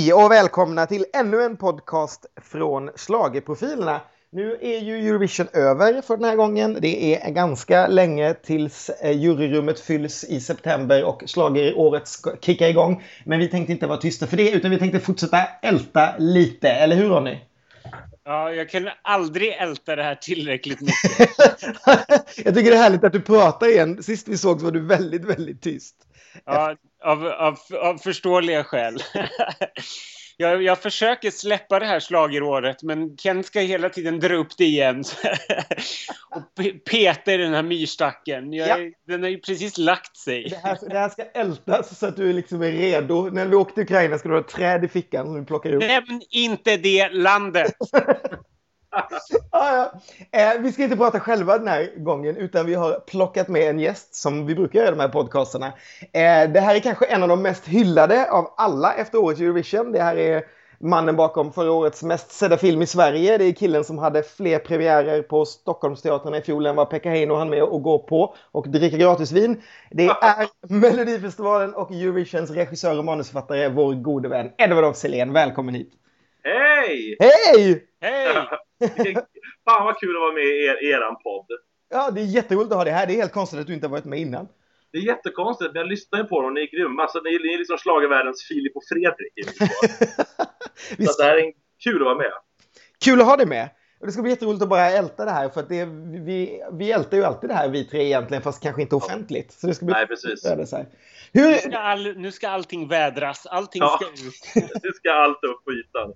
Hej och välkomna till ännu en podcast från Schlagerprofilerna. Nu är ju Eurovision över för den här gången. Det är ganska länge tills eh, juryrummet fylls i september och schlageråret ska kicka igång. Men vi tänkte inte vara tysta för det utan vi tänkte fortsätta älta lite, eller hur Ronny? Ja, jag kan aldrig älta det här tillräckligt mycket. jag tycker det är härligt att du pratar igen. Sist vi såg så var du väldigt, väldigt tyst. Ja, av, av, av förståeliga skäl. jag, jag försöker släppa det här slageråret men Ken ska hela tiden dra upp det igen. och peta i den här myrstacken. Jag, ja. Den har ju precis lagt sig. Det här, det här ska ältas så att du liksom är redo. När vi åker till Ukraina ska du ha träd i fickan som du plockar upp. Nämn inte det landet! ah, ja. eh, vi ska inte prata själva den här gången, utan vi har plockat med en gäst som vi brukar göra i de här podcasterna. Eh, det här är kanske en av de mest hyllade av alla efter årets Eurovision. Det här är mannen bakom förra årets mest sedda film i Sverige. Det är killen som hade fler premiärer på Stockholmsteatrarna i fjol än vad Pekka Heino hann med att gå på och dricka gratisvin. Det är Melodifestivalen och Eurovisions regissör och manusförfattare, vår gode vän Edvard af Välkommen hit! Hej! Hej! Hej! Fan vad kul att vara med i er, eran podd. Ja, det är jätteroligt att ha det här. Det är helt konstigt att du inte har varit med innan. Det är jättekonstigt, men jag lyssnar ju på dem. Ni är grymma. Så ni, ni är liksom slagervärldens Filip och Fredrik. så det här är kul att vara med. Kul att ha dig med. Och det ska bli jätteroligt att bara älta det här för att det, vi, vi ältar ju alltid det här vi tre egentligen fast kanske inte offentligt. Så det ska bli Nej, precis. Så här. Hur... Nu, ska all, nu ska allting vädras, allting ja. ska ut. nu ska allt upp på ytan.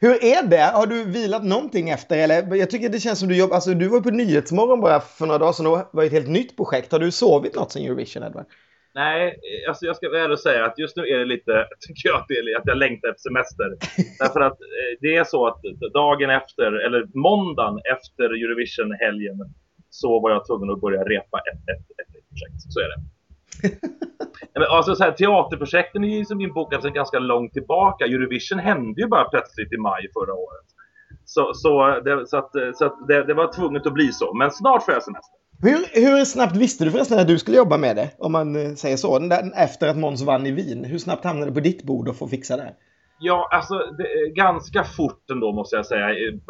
Hur är det? Har du vilat någonting efter? Eller, jag tycker det känns som du jobbar... Alltså, du var på Nyhetsmorgon bara för några dagar sedan och var ett helt nytt projekt. Har du sovit något sen Eurovision, Edvard? Nej, alltså jag ska väl ärligt säga att just nu är det lite, tycker jag, att, det är, att jag längtar efter semester. Därför att eh, det är så att dagen efter, eller måndagen efter Eurovision-helgen, så var jag tvungen att börja repa ett, ett, ett, ett projekt. Så är det alltså, så här, teaterprojekten är ju som inbokade alltså, sedan ganska långt tillbaka. Eurovision hände ju bara plötsligt i maj förra året. Så, så, det, så, att, så att det, det, var tvunget att bli så. Men snart får jag semester. Hur, hur snabbt visste du förresten att du skulle jobba med det? Om man eh, säger så. Där, efter att Måns vann i Wien. Hur snabbt hamnade det på ditt bord att få fixa det? Ja, alltså det, ganska fort ändå måste jag säga.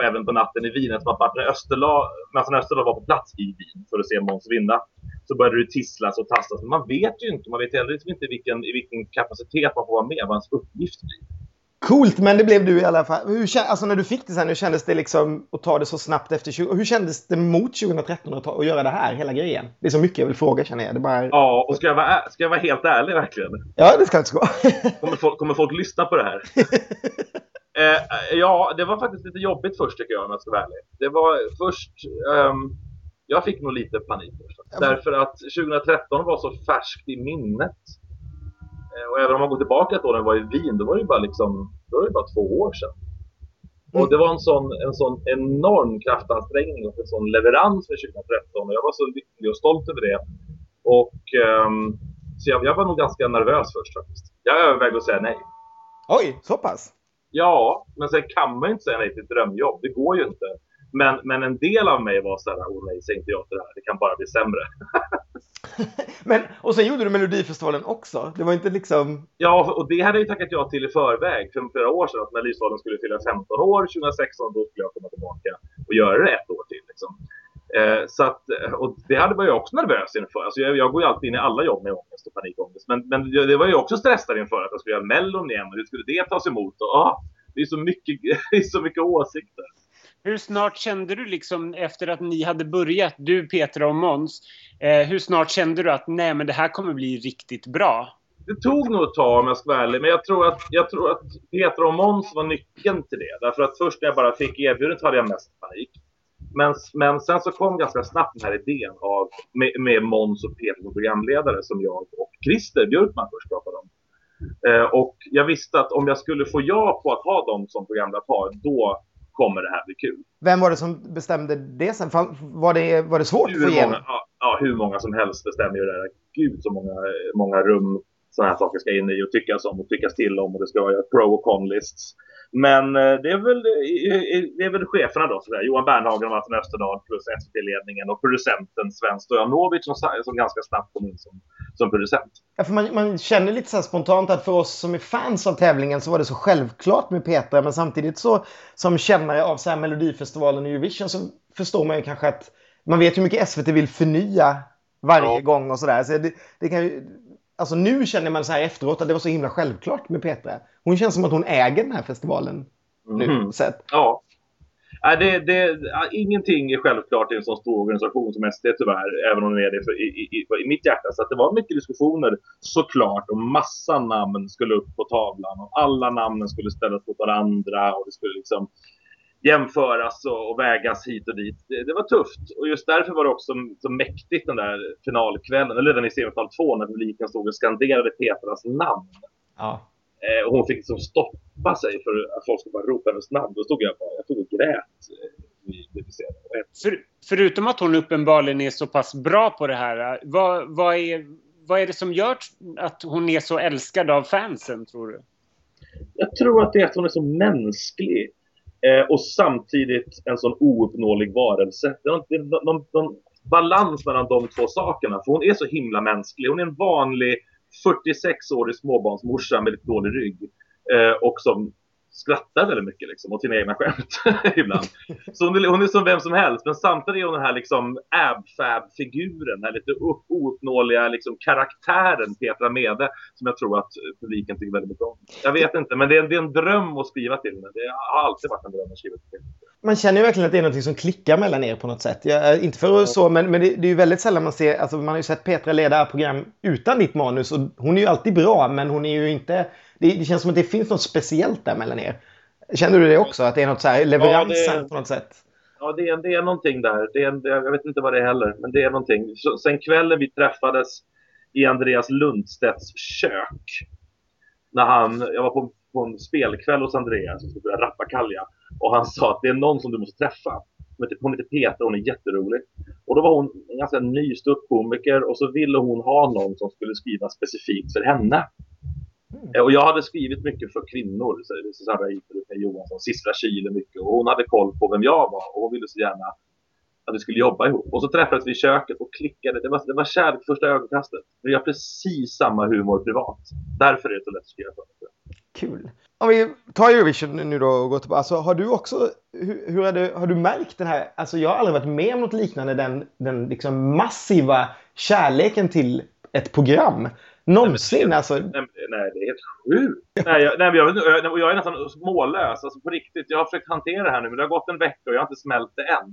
Även på natten i Wien. Eftersom att Martin Österla, Martin var på plats i Wien för att se Måns vinna så började det tisslas och tasslas. Men man vet ju inte, man vet heller liksom inte vilken, i vilken kapacitet man får vara med, vad ens uppgift blir. Coolt, men det blev du i alla fall. Hur, alltså när du fick det sen, hur kändes det liksom att ta det så snabbt efter 20... Hur kändes det mot 2013 att, ta, att göra det här, hela grejen? Det är så mycket jag vill fråga känner jag. Det bara... Ja, och ska jag, vara, ska jag vara helt ärlig verkligen? Ja, det ska jag ska. kommer, folk, kommer folk lyssna på det här? eh, ja, det var faktiskt lite jobbigt först tycker jag om jag ska vara ärlig. Det var först... Um, jag fick nog lite panik först. Ja, Därför att 2013 var så färskt i minnet. Eh, och även om man går tillbaka till när jag var i Wien, då var det ju bara, liksom, då var det bara två år sedan. Mm. Och det var en sån, en sån enorm kraftansträngning och en sån leverans för 2013. Och jag var så lycklig och stolt över det. Och, um, så jag, jag, var nog ganska nervös först faktiskt. Jag övervägde att säga nej. Oj, så pass? Ja, men sen kan man ju inte säga nej till ett drömjobb. Det går ju inte. Men, men en del av mig var så här, oh nej, säg inte ja till det här, det kan bara bli sämre. men, och sen gjorde du Melodifestivalen också, det var inte liksom... Ja, och det hade jag tackat ja till i förväg för flera år sedan, att Melodifestivalen skulle fylla 15 år 2016, då skulle jag komma tillbaka och göra det ett år till. Liksom. Eh, så att, eh, och det hade var jag också nervös inför. Alltså jag, jag går ju alltid in i alla jobb med ångest och panikångest. Men, men det var ju också stressad inför att jag skulle göra Mellon igen och hur skulle det tas emot? Och, ah, det, är så mycket, det är så mycket åsikter. Hur snart kände du liksom efter att ni hade börjat, du Petra och Måns, eh, hur snart kände du att nej men det här kommer bli riktigt bra? Det tog nog ett tag om jag ska vara ärlig, men jag tror att, jag tror att Petra och Måns var nyckeln till det. Därför att först när jag bara fick erbjudandet hade jag mest panik. Men, men sen så kom ganska snabbt den här idén av, med, med Måns och Petra som programledare som jag och Christer Björkman först pratade om. Eh, och jag visste att om jag skulle få ja på att ha dem som programledarpar, då kommer det här bli kul. Vem var det som bestämde det sen? Var det, var det svårt hur att få igenom? Ja, ja, hur många som helst bestämmer ju det här. Gud så många, många rum sådana här saker ska in i och tyckas om och tyckas till om och det ska vara pro och con-lists. Men eh, det är väl, det är väl cheferna då, sådär. Johan Bernhagen och Martin Österdahl plus SVT-ledningen och producenten Sven Stojanovic som, som ganska snabbt kom in som, som producent. Ja, för man, man känner lite så spontant att för oss som är fans av tävlingen så var det så självklart med Petra men samtidigt så som kännare av så här Melodifestivalen och Eurovision så förstår man ju kanske att man vet hur mycket SVT vill förnya varje ja. gång och sådär. Så det, det kan ju, alltså nu känner man så här efteråt att det var så himla självklart med Petra. Hon känns som att hon äger den här festivalen nu. Mm. Sett. Ja. Nej, det, det, ingenting är självklart i en så stor organisation som SD tyvärr, även om det är det för, i, i, i, mitt hjärta. Så det var mycket diskussioner såklart och massa namn skulle upp på tavlan och alla namnen skulle ställas mot varandra och det skulle liksom jämföras och, och vägas hit och dit. Det, det, var tufft och just därför var det också så mäktigt den där finalkvällen, eller redan i semifinal 2 när publiken stod och skanderade Petras namn. Ja. Eh, och hon fick liksom stoppa sig för att folk skulle bara ropa hennes namn. Då stod jag bara, jag stod och grät. Eh, för, förutom att hon uppenbarligen är så pass bra på det här, vad, vad, är, vad är det som gör att hon är så älskad av fansen, tror du? Jag tror att det är att hon är så mänsklig. Eh, och samtidigt en sån ouppnåelig varelse. Det är någon, någon, balans mellan de två sakerna. För hon är så himla mänsklig. Hon är en vanlig 46-årig småbarnsmorsa med lite dålig rygg. Eh, och som skrattar väldigt mycket liksom, åt sina egna skämt ibland. Så hon är, hon är som vem som helst, men samtidigt är hon den här liksom Abfab-figuren. den här lite ouppnåeliga liksom, karaktären Petra Mede, som jag tror att publiken tycker väldigt mycket om. Jag vet inte, men det är, det är en dröm att skriva till henne. Det har alltid varit en dröm att skriva till henne. Man känner ju verkligen att det är något som klickar mellan er på något sätt. Jag, eh, inte för att så, men, men det, det, är ju väldigt sällan man ser, alltså man har ju sett Petra leda program utan ditt manus och hon är ju alltid bra, men hon är ju inte det, det, känns som att det finns något speciellt där mellan er. Känner du det också? Att det är något så här leveransen ja, det, på något sätt? Ja, det är, det är någonting där. Det är, jag vet inte vad det är heller, men det är någonting. Så, sen kvällen vi träffades i Andreas Lundstedts kök. När han, jag var på, på en spelkväll hos Andreas som skulle rappakalja. Och han sa att det är någon som du måste träffa. Hon heter Petra, hon är jätterolig. Och då var hon en ganska ny ståuppkomiker och så ville hon ha någon som skulle skriva specifikt för henne. Mm. Och jag hade skrivit mycket för kvinnor, Susanna Iperup, Johansson, Sissela Kyle mycket. Och hon hade koll på vem jag var och hon ville så gärna att vi skulle jobba ihop. Och så träffades vi i köket och klickade. Det var, det var kärlek första ögonkastet. Vi har precis samma humor privat. Därför är det så lätt att skriva för. Kul. Om vi tar Eurovision nu då och går tillbaka. Alltså, har du också, hur, hur du, har du märkt den här, alltså jag har aldrig varit med om något liknande, den, den liksom massiva kärleken till ett program. Någonsin nej, alltså? Nej, nej, det är helt sjukt. nej, jag, nej, jag, jag, jag är nästan mållös. Alltså på riktigt. Jag har försökt hantera det här nu, men det har gått en vecka och jag har inte smält det än.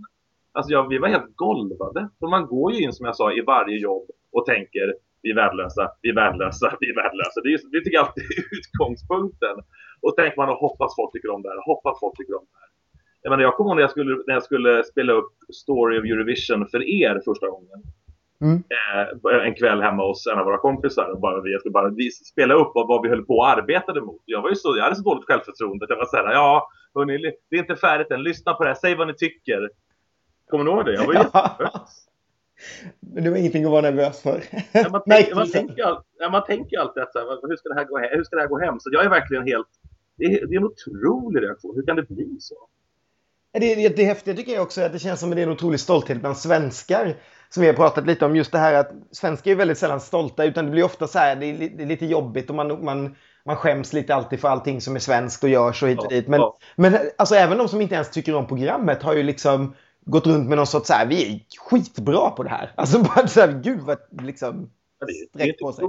Alltså jag, vi var helt golvade. För man går ju in, som jag sa, i varje jobb och tänker vi är värdelösa, vi är värdelösa, vi är värdelösa. Det, är, det tycker jag alltid är utgångspunkten. Och tänker man och hoppas folk tycker om det här, hoppas folk tycker om det här. Jag, menar, jag kommer ihåg när jag, skulle, när jag skulle spela upp Story of Eurovision för er första gången. Mm. Eh, en kväll hemma hos en av våra kompisar och bara, vi skulle bara spela upp vad, vi höll på och arbetade mot. Jag, var ju så, jag hade så dåligt självförtroende att jag var såhär, ja, hörni, det är inte färdigt än, lyssna på det här, säg vad ni tycker. Kommer ni ihåg det? Jag var jättenervös. Men det var ingenting att vara nervös för. Ja, man, tänk, man, tänker, ja, man tänker alltid att så här, hur, ska det här gå, hur ska det här gå hem? Så jag är verkligen helt... Det är, det är en otrolig reaktion. Hur kan det bli så? Det, det, häftiga tycker jag också är att det känns som att det är en otrolig stolthet bland svenskar som vi har pratat lite om, just det här att svenskar är väldigt sällan stolta utan det blir ofta så här, det är, det är lite jobbigt och man, man, man skäms lite alltid för allting som är svenskt och görs och hit och dit. Men, ja. men alltså, även de som inte ens tycker om programmet har ju liksom gått runt med någon sorts så här, vi är skitbra på det här. Alltså bara så här, gud vad liksom ja, det, är, det på sig.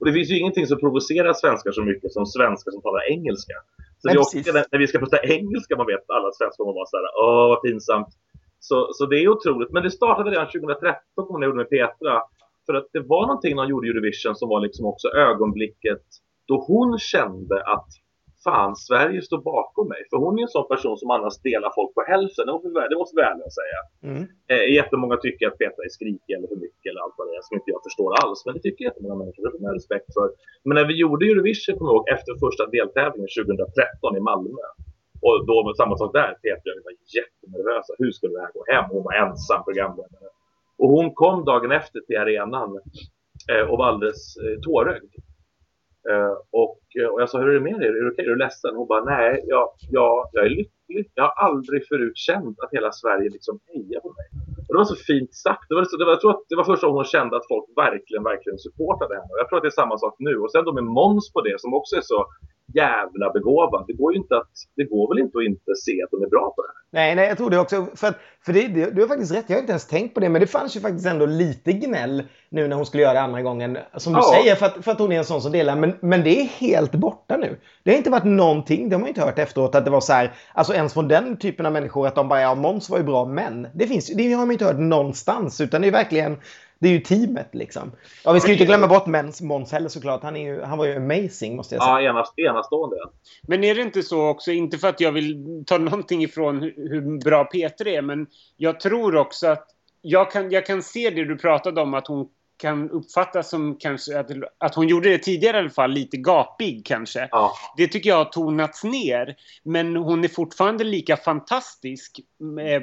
Och det finns ju ingenting som provocerar svenskar så mycket som svenskar som talar engelska. Så Nej, det också när, när vi ska prata engelska man vet alla svenskar kommer vara så här, åh vad pinsamt. Så, så det är otroligt. Men det startade redan 2013 kommer jag gjorde med Petra. För att det var någonting när hon gjorde Eurovision som var liksom också ögonblicket då hon kände att fan, Sverige står bakom mig. För hon är en sån person som annars delar folk på hälften. Det måste vi ärligt säga. Mm. Eh, jättemånga tycker att Petra är skrikig eller för mycket eller allt vad det är som inte jag förstår alls. Men det tycker jättemånga människor. Det har respekt för. Men när vi gjorde Eurovision, kommer jag ihåg, efter första deltävlingen 2013 i Malmö. Och då samma sak där. Petra var jättenervösa. Hur skulle det här gå hem? Hon var ensam programledare. Och hon kom dagen efter till arenan eh, och var alldeles eh, tårögd. Eh, och, eh, och jag sa, hur är det med dig? Är du okej? Är du ledsen? Hon bara, nej, jag, jag, jag är lycklig. Jag har aldrig förut känt att hela Sverige liksom hejar på mig. Och det var så fint sagt. Det var, så, det var, jag tror att det var första gången hon kände att folk verkligen, verkligen supportade henne. Och jag tror att det är samma sak nu. Och sen då med Måns på det, som också är så jävla begåvad. Det går ju inte att, det går väl inte att inte se att de är bra på det här. Nej, nej, jag tror det också. För, att, för det, det, du har faktiskt rätt, jag har inte ens tänkt på det. Men det fanns ju faktiskt ändå lite gnäll nu när hon skulle göra det andra gången. Som du ja. säger, för att, för att hon är en sån som delar. Men, men det är helt borta nu. Det har inte varit någonting, det har man inte hört efteråt, att det var så här, alltså ens från den typen av människor, att de bara, ja, Måns var ju bra, men. Det finns det har man inte hört någonstans, utan det är verkligen det är ju teamet liksom. Ja, vi ska ju inte glömma bort Måns heller såklart. Han, är ju, han var ju amazing måste jag säga. Ja, enast, enastående. Men är det inte så också, inte för att jag vill ta någonting ifrån hur bra Peter är, men jag tror också att jag kan, jag kan se det du pratade om, att hon kan uppfattas som kanske att, att hon gjorde det tidigare i alla fall, lite gapig kanske. Ja. Det tycker jag har tonats ner. Men hon är fortfarande lika fantastisk med,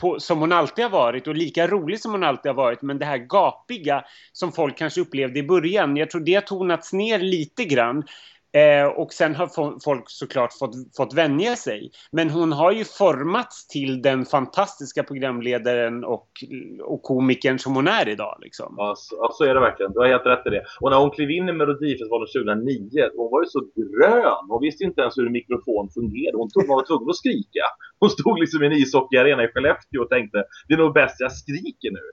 på, som hon alltid har varit och lika rolig som hon alltid har varit. Men det här gapiga som folk kanske upplevde i början, jag tror det har tonats ner lite grann. Eh, och sen har folk såklart fått, fått vänja sig. Men hon har ju formats till den fantastiska programledaren och, och komikern som hon är idag. Liksom. Ja, så, ja, så är det verkligen. Du har helt rätt i det. Och när hon klev in i Melodifestivalen 2009, hon var ju så grön. Hon visste inte ens hur en mikrofon fungerade. Hon tog, var tvungen att skrika. Hon stod liksom i en ishockeyarena i Skellefteå och tänkte, det är nog bäst jag skriker nu.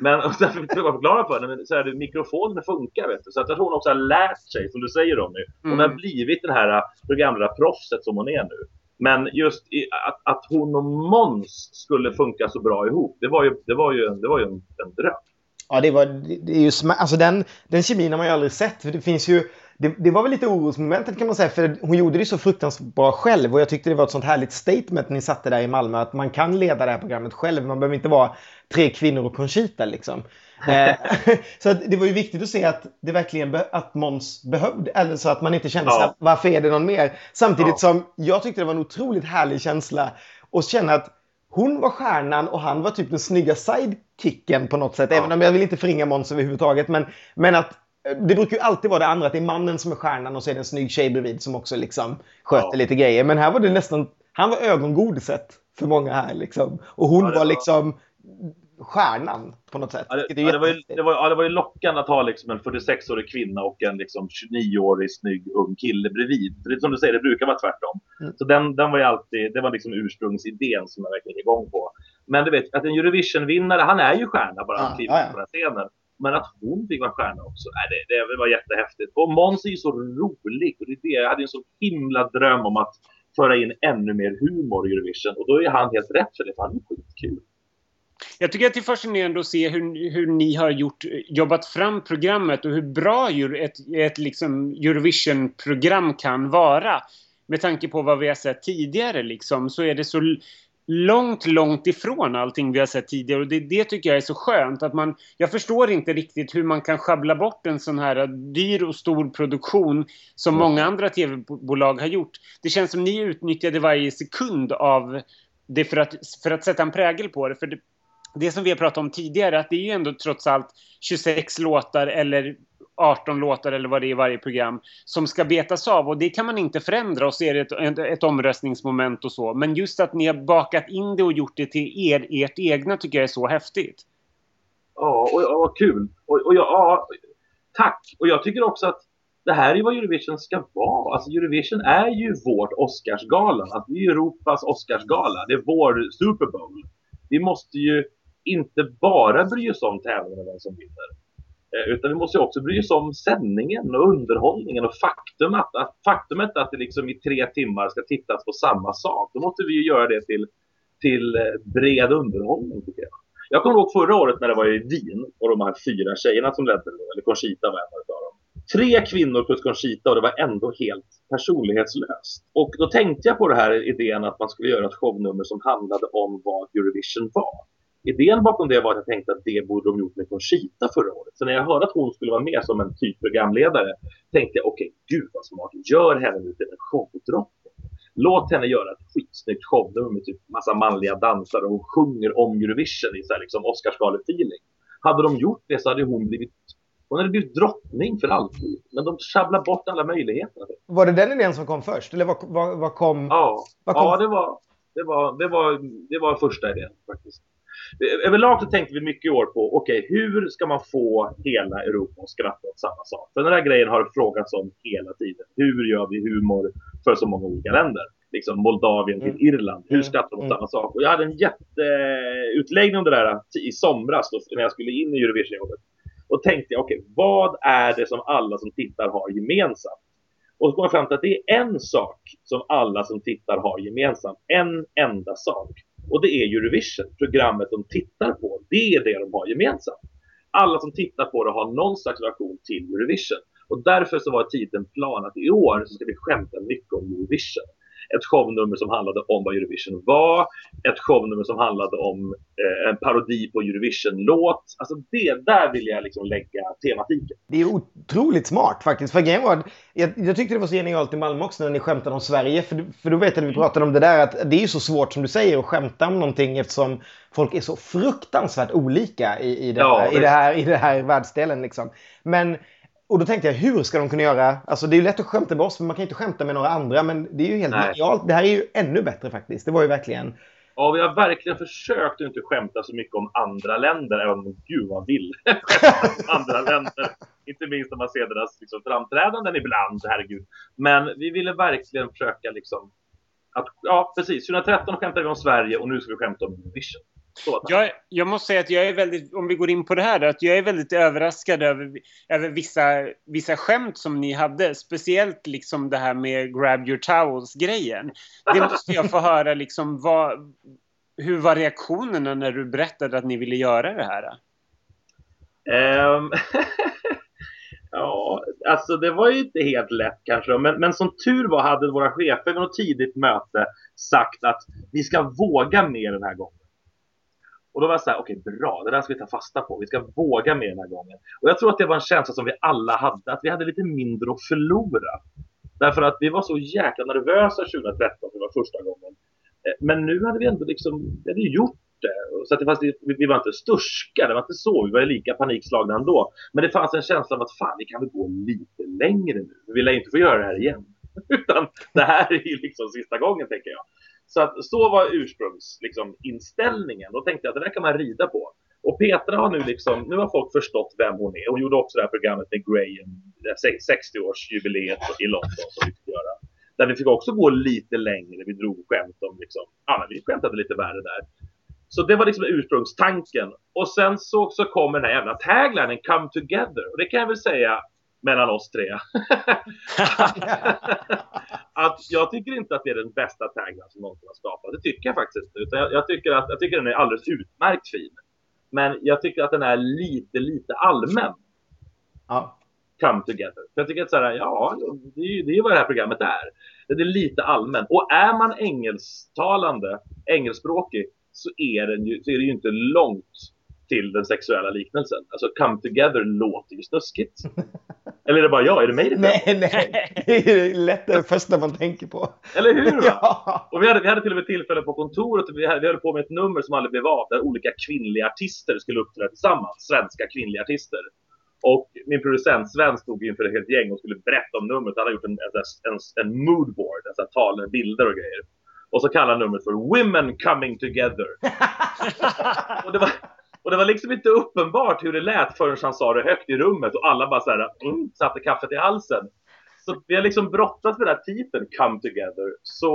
Men och sen jag förklara för henne, så här, mikrofonen funkar vet du. Så att jag tror hon också har lärt sig, som du säger nu. Hon mm. har blivit den här programledarproffset som hon är nu. Men just i, att, att hon och Måns skulle funka så bra ihop, det var ju, det var ju, det var ju en, en dröm. Ja, det var det är ju alltså den, den kemin har man ju aldrig sett. För det finns ju det, det, var väl lite orosmomentet kan man säga, för hon gjorde det så fruktansvärt bra själv och jag tyckte det var ett sånt härligt statement ni satte där i Malmö att man kan leda det här programmet själv. Man behöver inte vara tre kvinnor och Conchita liksom. Eh, så det var ju viktigt att se att det verkligen att Måns behövde, eller så att man inte kände ja. här, varför är det någon mer? Samtidigt ja. som jag tyckte det var en otroligt härlig känsla att känna att hon var stjärnan och han var typ den snygga sidekicken på något sätt. Ja. Även om jag vill inte förringa Måns överhuvudtaget. Men, men att det brukar ju alltid vara det andra, att det är mannen som är stjärnan och så är det en snygg tjej bredvid som också liksom sköter ja. lite grejer. Men här var det nästan, han var ögongodiset för många här liksom. Och hon ja, var, var liksom stjärnan på något sätt. Ja, det, det, var ju, det, var, ja, det var ju lockande att ha liksom en 46-årig kvinna och en liksom 29-årig snygg ung kille bredvid. För det, som du säger, det brukar vara tvärtom. Mm. Så den, den var ju alltid, det var liksom ursprungsidén som jag verkligen är igång på. Men du vet, att en Eurovision-vinnare, han är ju stjärna bara han kliver på den scenen. Men att hon fick vara stjärna också, nej, det, det var jättehäftigt. Och Måns är ju så rolig. Och det är det. Jag hade en så himla dröm om att föra in ännu mer humor i Eurovision. Och då är han helt rätt för det, för han är skitkul. Jag tycker att det är fascinerande att se hur, hur ni har gjort, jobbat fram programmet och hur bra ett, ett liksom Eurovision-program kan vara. Med tanke på vad vi har sett tidigare liksom, så är det så långt, långt ifrån allting vi har sett tidigare. Och det, det tycker jag är så skönt. Att man, jag förstår inte riktigt hur man kan schabbla bort en sån här dyr och stor produktion som mm. många andra tv-bolag har gjort. Det känns som ni utnyttjade varje sekund av det för att, för att sätta en prägel på det. För det, det som vi har pratat om tidigare, att det är ju ändå trots allt 26 låtar eller 18 låtar eller vad det är i varje program som ska betas av och det kan man inte förändra och så är det ett, ett, ett omröstningsmoment och så. Men just att ni har bakat in det och gjort det till er, ert egna tycker jag är så häftigt. Ja, och, och och kul. Och, och ja, tack. Och jag tycker också att det här är vad Eurovision ska vara. Alltså Eurovision är ju vårt Oscarsgala. Alltså, det är Europas Oscarsgala. Det är vår Super Bowl. Vi måste ju inte bara bry oss om tävlingen och vem som vinner. Eh, utan vi måste också bry oss om sändningen och underhållningen och faktum att, att, faktumet att det liksom i tre timmar ska tittas på samma sak. Då måste vi ju göra det till, till eh, bred underhållning tycker jag. Jag kommer ihåg förra året när det var i Wien och de här fyra tjejerna som ledde det, eller Conchita var en av dem. Tre kvinnor plus Conchita och det var ändå helt personlighetslöst. Och då tänkte jag på den här idén att man skulle göra ett shownummer som handlade om vad Eurovision var idén bakom det var att jag tänkte att det borde de gjort med Conchita förra året. Så när jag hörde att hon skulle vara med som en typ programledare tänkte jag okej, okay, gud vad smart. Gör henne nu till en showdrottning. Låt henne göra ett skitsnyggt shownummer med typ massa manliga dansare och hon sjunger om Eurovision i så här liksom Oscarsgale-feeling. Hade de gjort det så hade hon blivit Hon hade blivit drottning för alltid. Men de sjabblade bort alla möjligheter. Var det den idén som kom först? Eller vad, vad, vad kom? Ja, vad kom? ja det, var, det, var, det, var, det var första idén faktiskt. Överlag så tänkte vi mycket i år på, okej, okay, hur ska man få hela Europa att skratta åt samma sak? För den här grejen har frågats om hela tiden. Hur gör vi humor för så många olika länder? Liksom Moldavien till mm. Irland. Hur mm. skrattar de åt mm. samma sak? Och jag hade en jätteutläggning om det där i somras då, när jag skulle in i Eurovision-jobbet. Och tänkte jag, okej, okay, vad är det som alla som tittar har gemensamt? Och så kom jag fram till att det är en sak som alla som tittar har gemensamt. En enda sak. Och det är Eurovision, programmet de tittar på. Det är det de har gemensamt. Alla som tittar på det har någon slags relation till Eurovision. Och därför så var tiden plan att i år så ska vi skämta mycket om Eurovision ett shownummer som handlade om vad Eurovision var, ett shownummer som handlade om eh, en parodi på Eurovision-låt. Alltså det, där vill jag liksom lägga tematiken. Det är otroligt smart faktiskt. För var, jag, jag tyckte det var så genialt i Malmö också när ni skämtade om Sverige. För, för då vet jag att vi pratade om det där att det är så svårt som du säger att skämta om någonting eftersom folk är så fruktansvärt olika i, i, det, ja, här, i, det, här, i det här världsdelen. Liksom. Men och då tänkte jag, hur ska de kunna göra? Alltså det är ju lätt att skämta med oss, men man kan inte skämta med några andra. Men det är ju helt genialt. Det här är ju ännu bättre faktiskt. Det var ju verkligen... Ja, vi har verkligen försökt att inte skämta så mycket om andra länder, även om gud vad vill andra länder. Inte minst när man ser deras liksom, framträdanden ibland, herregud. Men vi ville verkligen försöka liksom att, ja precis, 2013 skämtade vi om Sverige och nu ska vi skämta om Eurovision. Jag, jag, måste säga att jag är väldigt, om vi går in på det här, att jag är väldigt överraskad över, över vissa, vissa skämt som ni hade. Speciellt liksom det här med grab your towels-grejen. Det måste jag få höra liksom, vad, hur var reaktionerna när du berättade att ni ville göra det här? Um, ja, alltså det var ju inte helt lätt kanske. Men, men som tur var hade våra chefer vid något tidigt möte sagt att vi ska våga mer den här gången. Och då var jag så här, okej okay, bra, det där ska vi ta fasta på. Vi ska våga mer den här gången. Och jag tror att det var en känsla som vi alla hade, att vi hade lite mindre att förlora. Därför att vi var så jäkla nervösa 2013, det var första gången. Eh, men nu hade vi ändå liksom, vi hade gjort det. Så att det fanns, vi var inte sturska, det var inte så, vi var lika panikslagna ändå. Men det fanns en känsla av att fan, vi kan väl gå lite längre nu. Vi lär inte få göra det här igen. Utan det här är ju liksom sista gången, tänker jag. Så att så var ursprungsinställningen. Liksom, Då tänkte jag att det där kan man rida på. Och Petra har nu liksom, nu har folk förstått vem hon är. Hon gjorde också det här programmet med Graham, eh, 60-årsjubileet i London som vi fick göra. Där vi fick också gå lite längre, vi drog skämt om liksom, ja men vi skämtade lite värre där. Så det var liksom ursprungstanken. Och sen så, så kommer den här jävla taglinen, Come Together. Och det kan jag väl säga mellan oss tre. att jag tycker inte att det är den bästa tagline som någonsin har skapat. Det tycker jag faktiskt inte. Utan jag, jag, tycker att jag tycker den är alldeles utmärkt fin. Men jag tycker att den är lite, lite allmän. Ja. Come together. För jag tycker att så här, ja, det är, det är vad det här programmet är. Det är lite allmän. Och är man engelsktalande, engelskspråkig, så är, den ju, så är det ju inte långt till den sexuella liknelsen. Alltså come together låter ju snuskigt. Eller är det bara jag? Är det mig det Nej, nej. Det är lätt det första man tänker på. Eller hur? Ja. Och vi hade, vi hade till och med tillfälle på kontoret. Vi, hade, vi höll på med ett nummer som aldrig blev av. Där olika kvinnliga artister skulle uppträda tillsammans. Svenska kvinnliga artister. Och min producent Sven stod inför ett helt gäng och skulle berätta om numret. Han hade gjort en, en, en, en moodboard, en tal med bilder och grejer. Och så kallar han numret för Women Coming Together. och det var, och det var liksom inte uppenbart hur det lät förrän han sa det högt i rummet och alla bara så här, mm, satte kaffet i halsen. Så vi har liksom brottats med den här titeln, Come Together. Så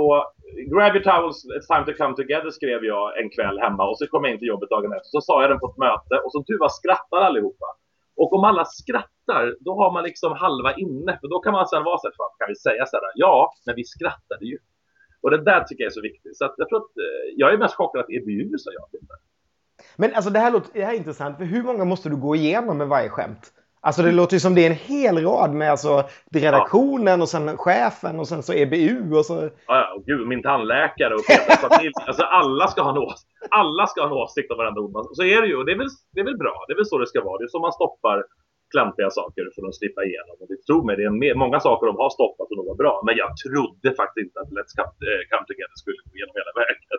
Grab your towels, it's time to come together skrev jag en kväll hemma och så kom jag in till jobbet dagen efter. Så sa jag den på ett möte och som tur var skrattar allihopa. Och om alla skrattar, då har man liksom halva inne. För då kan man sen vara så här, kan vi säga så här, ja, men vi skrattade ju. Och det där tycker jag är så viktigt. Så jag tror att eh, jag är mest chockad att EBU sa ja till det. Men alltså det här, låter, det här är intressant, för hur många måste du gå igenom med varje skämt? Alltså det låter ju som det är en hel rad med alltså redaktionen ja. och sen chefen och sen så EBU och så... Ja, ja och gud, min tandläkare och familj. Alltså alla ska ha en åsikt. Alla ska ha en åsikt om varenda ord. Så är det ju och det är, väl, det är väl bra. Det är väl så det ska vara. Det är så man stoppar klantiga saker för att slippa igenom. Och det tror mig, det är mer, många saker de har stoppat och de var bra. Men jag trodde faktiskt inte att Let's Come, äh, Come Together skulle gå igenom hela vägen.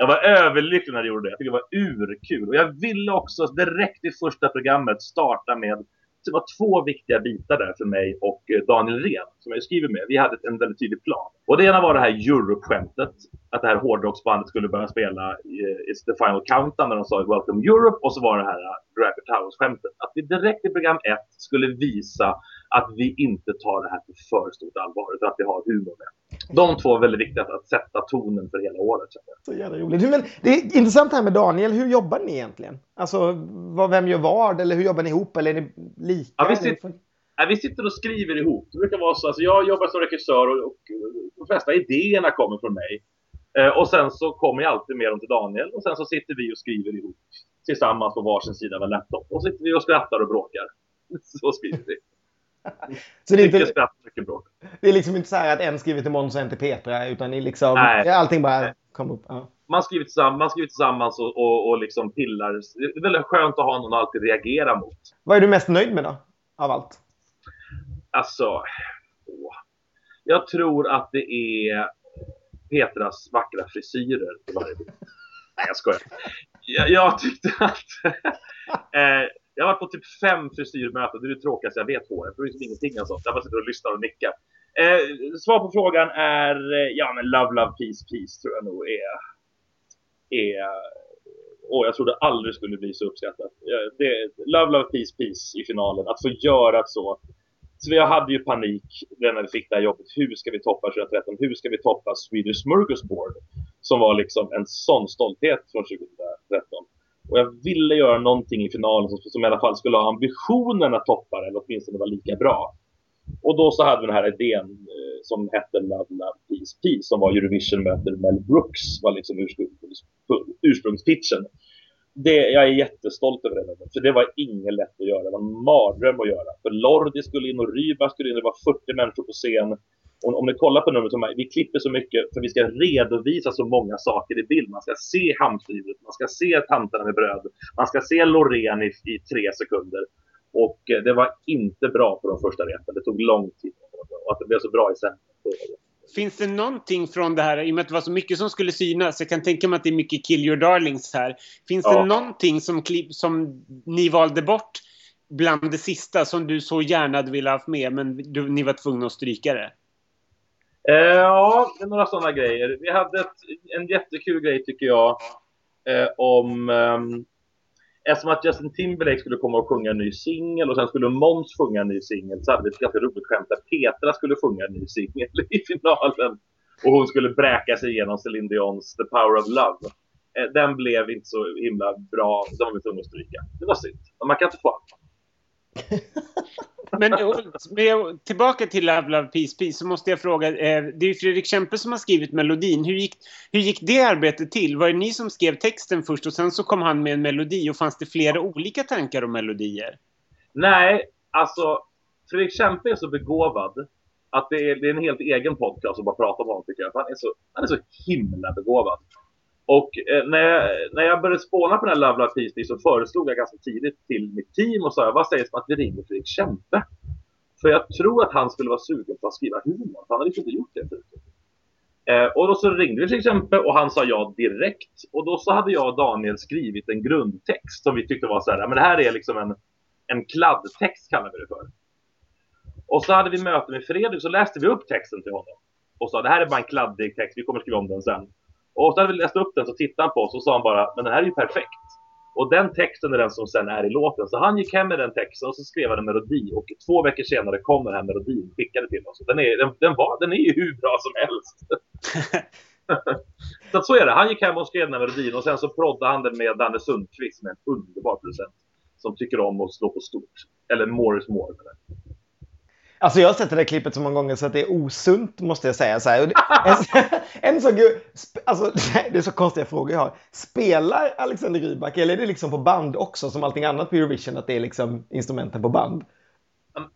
Jag var överlycklig när jag gjorde det. Jag tyckte det var urkul. Och jag ville också direkt i första programmet starta med det var två viktiga bitar där för mig och eh, Daniel Ren som jag skriver med. Vi hade en väldigt tydlig plan. Och det ena var det här Europe-skämtet. Att det här hårdrocksbandet skulle börja spela eh, It's the final countdown när de sa Welcome Europe. Och så var det här eh, uh, Rapper Towers-skämtet. Att vi direkt i program ett skulle visa att vi inte tar det här på för stort allvar utan att vi har humor med. De två är väldigt viktiga att sätta tonen för hela året. Så jävla roligt. Men det är intressant här med Daniel. Hur jobbar ni egentligen? Alltså, vem gör vad? Eller hur jobbar ni ihop? Eller är ni lika? Ja, vi, sitter, ja, vi sitter och skriver ihop. Det brukar vara så. Alltså, jag jobbar som regissör och, och de flesta idéerna kommer från mig. Eh, och sen så kommer jag alltid med dem till Daniel och sen så sitter vi och skriver ihop tillsammans på varsin sida av en laptop. Och så sitter vi och skrattar och bråkar. Så skriver vi. Så det är, inte, bråk. det är liksom inte så här att en skriver till Måns och en till Petra utan ni liksom, Nej. allting bara kommer upp. Ja. Man skriver tillsammans, man skriver tillsammans och, och, och liksom pillar. Det är väldigt skönt att ha någon att alltid reagera mot. Vad är du mest nöjd med då? Av allt? Alltså, åh. jag tror att det är Petras vackra frisyrer i varje bild. Nej, jag skojar. Jag, jag tyckte att... eh, jag har varit på typ fem frisyrmöten. Det är det tråkigaste jag vet håret. Det är liksom ingenting alltså. Jag bara sitter och lyssnar och nickar. Eh, svar på frågan är eh, ja, men Love, Love, Peace, Peace tror jag nog är... är och jag trodde aldrig skulle bli så uppskattat. Eh, det, love, Love, Peace, Peace i finalen. Att få göra så. Så jag hade ju panik när vi fick det här jobbet. Hur ska vi toppa 2013? Hur ska vi toppa Swedish Smorgasbord? Som var liksom en sån stolthet från 2013. Och jag ville göra någonting i finalen som, som i alla fall skulle ha ambitionen att toppa det, eller åtminstone vara lika bra. Och då så hade vi den här idén eh, som hette Love, Love, Peace, Peace som var Eurovision möter Mel Brooks, var liksom ursprung, ursprungspitchen. Det, jag är jättestolt över det, för det var inget lätt att göra. Det var en mardröm att göra. För Lordi skulle in och Ryba skulle in, det var 40 människor på scen om, om ni kollar på numret som vi klipper så mycket för vi ska redovisa så många saker i bild. Man ska se hamstryvet, man ska se tanterna med bröd, man ska se Loreen i, i tre sekunder. Och eh, det var inte bra på de första repen. Det tog lång tid. Och att det blev så bra i sen. Finns det någonting från det här, i och med att det var så mycket som skulle synas, jag kan tänka mig att det är mycket Kill Your Darlings här. Finns ja. det någonting som, som ni valde bort bland det sista som du så gärna hade velat ha med men du, ni var tvungna att stryka det? Eh, ja, det är några sådana grejer. Vi hade ett, en jättekul grej tycker jag eh, om eh, Eftersom att Justin Timberlake skulle komma och sjunga en ny singel och sen skulle Måns sjunga en ny singel så hade vi ett ganska roligt skämt där Petra skulle sjunga en ny singel i finalen. Och hon skulle bräka sig igenom Celine Dions The Power of Love. Eh, den blev inte så himla bra, den var vi tvungna att stryka. Det var synd. Man kan inte få allt. Men tillbaka till Love Love Peace Peace så måste jag fråga. Eh, det är ju Fredrik Kempe som har skrivit melodin. Hur gick, hur gick det arbetet till? Var det ni som skrev texten först och sen så kom han med en melodi och fanns det flera olika tankar om melodier? Nej, alltså Fredrik Kempe är så begåvad att det är, det är en helt egen podcast att bara prata om honom tycker jag. Han är så, han är så himla begåvad. Och eh, när, jag, när jag började spåna på den här Love Love Peace så föreslog jag ganska tidigt till mitt team och sa vad sägs om att vi ringer Fredrik Kempe? För jag tror att han skulle vara sugen på att skriva humor. för Han hade liksom inte gjort det förut. Eh, och då så ringde vi till exempel och han sa ja direkt. Och då så hade jag och Daniel skrivit en grundtext som vi tyckte var så här, men det här är liksom en, en kladdtext kallar vi det för. Och så hade vi möte med Fredrik så läste vi upp texten till honom. Och sa det här är bara en kladdig text, vi kommer skriva om den sen. Och så hade vi läst upp den så tittade han på oss och sa han bara, men den här är ju perfekt. Och den texten är den som sen är i låten. Så han gick hem med den texten och så skrev han en melodi. Och två veckor senare kom den här melodin skickade till oss. Den är, den, den, var, den är ju hur bra som helst. så så är det. Han gick hem och skrev den här melodin och sen så proddade han den med Danne Sundqvist med en underbar producent. Som tycker om att slå på stort. Eller Morris Moore. Alltså jag har sett det där klippet så många gånger så att det är osunt måste jag säga. Så här. En, en så, alltså, det är så konstiga frågor jag har. Spelar Alexander Rybak eller är det liksom på band också som allting annat på Eurovision att det är liksom instrumenten på band?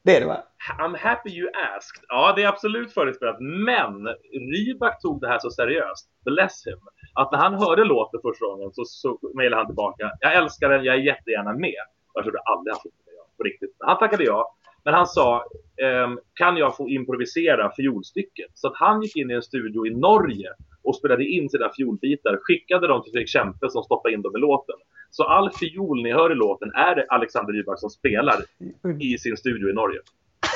Det är det va? I'm happy you asked. Ja, det är absolut förinspelat. Men Rybak tog det här så seriöst, bless him, att när han hörde låten första gången så, så mejlade han tillbaka. Jag älskar den, jag är jättegärna med. Jag trodde aldrig han skulle det på riktigt. Han tackade ja. Men han sa, ehm, kan jag få improvisera fiolstycket? Så att han gick in i en studio i Norge och spelade in sina fiolbitar, skickade dem till Fredrik Kempe som stoppade in dem i låten. Så all fiol ni hör i låten är det Alexander Rybak som spelar i sin studio i Norge.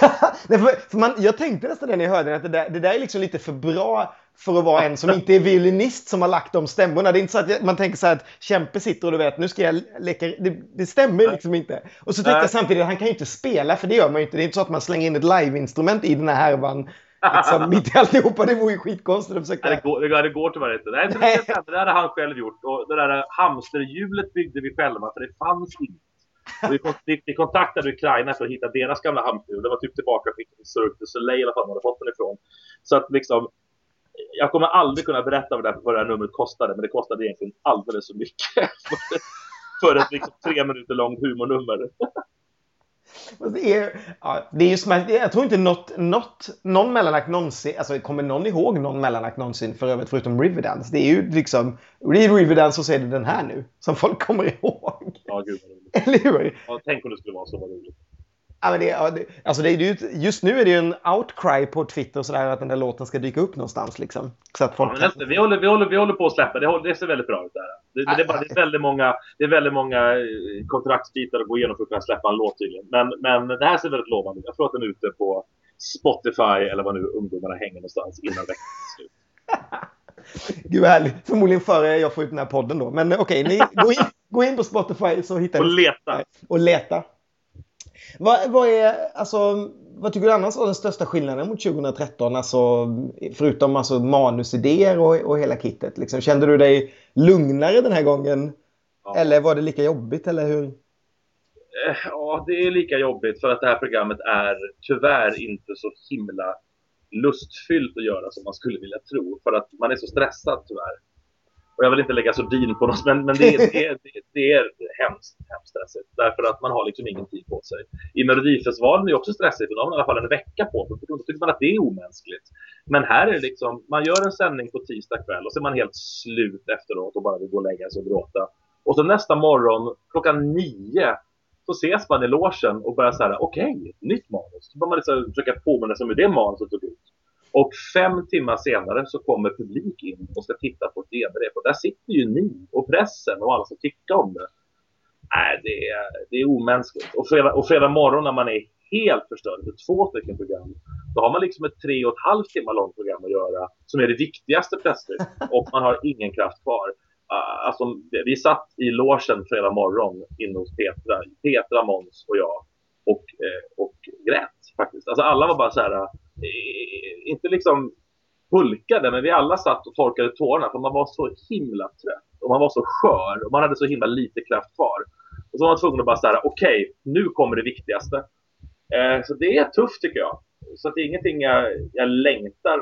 Nej, för, för man, jag tänkte nästan det när jag hörde det, att det där, det där är liksom lite för bra för att vara en som inte är violinist som har lagt de stämmorna. Det är inte så att man tänker så här att Kämpe sitter och du vet, nu ska jag leka. Det, det stämmer liksom inte. Och så tänkte jag samtidigt att han kan ju inte spela, för det gör man ju inte. Det är inte så att man slänger in ett liveinstrument i den här härvan. Liksom, mitt i alltihopa, det vore ju skitkonstigt att försöka... Nej, det, går, det, går tyvärr inte. Nej, Nej. Det, det där hade han själv gjort. Och det där hamsterhjulet byggde vi själva, för det fanns inte. Vi, vi, kontaktade Ukraina för att hitta deras gamla hamsterhjul. Det var typ tillbaka till Cirque du Soleil, alla fall, man hade fått den ifrån. Så att liksom, jag kommer aldrig kunna berätta vad det, här, vad det här numret kostade, men det kostade egentligen alldeles för mycket för ett liksom, tre minuter långt humornummer. Det är, ja, det är ju jag tror inte något, något, någon mellanakt någonsin, alltså kommer någon ihåg någon mellanakt någonsin för övrigt förutom Riverdance? Det är ju liksom, det är Riverdance och så är det den här nu som folk kommer ihåg. Ja, gud vad roligt. Eller hur? Ja, tänk om det skulle vara så vad roligt. Ja, men det, ja, det, alltså det just nu är det ju en outcry på Twitter och sådär att den där låten ska dyka upp någonstans liksom. Så att folk ja, nästa, vi, håller, vi, håller, vi håller på att släppa, det, det ser väldigt bra ut där. Det, det, det, är bara, det, är väldigt många, det är väldigt många eh, kontraktsbitar att gå igenom för att kunna släppa en låt tydligen. Men, men det här ser väldigt lovande ut. Jag tror att den är ute på Spotify eller vad nu ungdomarna hänger någonstans innan veckan är slut. Gud vad härligt. Förmodligen före jag får ut den här podden då. Men okej, okay, gå, in, gå in på Spotify så hittar ni... Och leta. Och leta. Vad, vad, är, alltså, vad tycker du annars var den största skillnaden mot 2013? Alltså, förutom alltså, manusidéer och, och hela kittet. Liksom. Kände du dig lugnare den här gången? Ja. Eller var det lika jobbigt? Eller hur? Eh, ja, det är lika jobbigt för att det här programmet är tyvärr inte så himla lustfyllt att göra som man skulle vilja tro. För att man är så stressad tyvärr. Och jag vill inte lägga sordin på något, men, men det, det, det, det är hemskt, hemskt stressigt. Därför att man har liksom ingen tid på sig. I Melodifestivalen är det också stressigt, för då har man i alla fall en vecka på sig. Då tycker man att det är omänskligt. Men här är det liksom, man gör en sändning på tisdag kväll och så är man helt slut efteråt och bara vill gå och lägga sig och gråta. Och så nästa morgon klockan nio så ses man i logen och börjar säga okej, okay, nytt manus. Så börjar man liksom försöka påminna sig om hur det manuset såg ut. Och fem timmar senare så kommer publik in och ska titta på ett genrep. Och där sitter ju ni och pressen och alla som tycker om det. Nej, det är, det är omänskligt. Och fredag, och fredag morgon när man är helt förstörd för två stycken program. Då har man liksom ett tre och ett halvt timmar långt program att göra som är det viktigaste plötsligt. Och man har ingen kraft kvar. Uh, alltså, vi satt i logen fredag morgon inne hos Petra, Petra, Måns och jag och, eh, och grät faktiskt. Alltså alla var bara så här, Eh, inte liksom hulkade, men vi alla satt och torkade tårarna för man var så himla trött och man var så skör och man hade så himla lite kraft kvar. Och så var man tvungen att bara säga, okej, okay, nu kommer det viktigaste. Eh, så det är tufft tycker jag. Så det är ingenting jag, jag längtar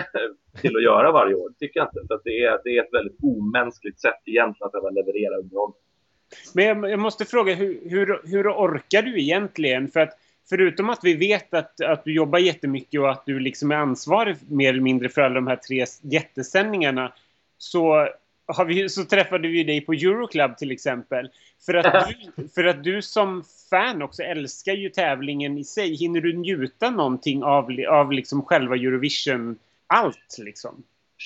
till att göra varje år, tycker jag inte. För det, är, det är ett väldigt omänskligt sätt egentligen att leverera underhållning. Men jag, jag, måste fråga, hur, hur, hur orkar du egentligen? För att förutom att vi vet att, att du jobbar jättemycket och att du liksom är ansvarig mer eller mindre för alla de här tre jättesändningarna så, har vi, så träffade vi dig på Euroclub till exempel. För att, du, för att du som fan också älskar ju tävlingen i sig. Hinner du njuta någonting av, av liksom själva Eurovision? Allt liksom?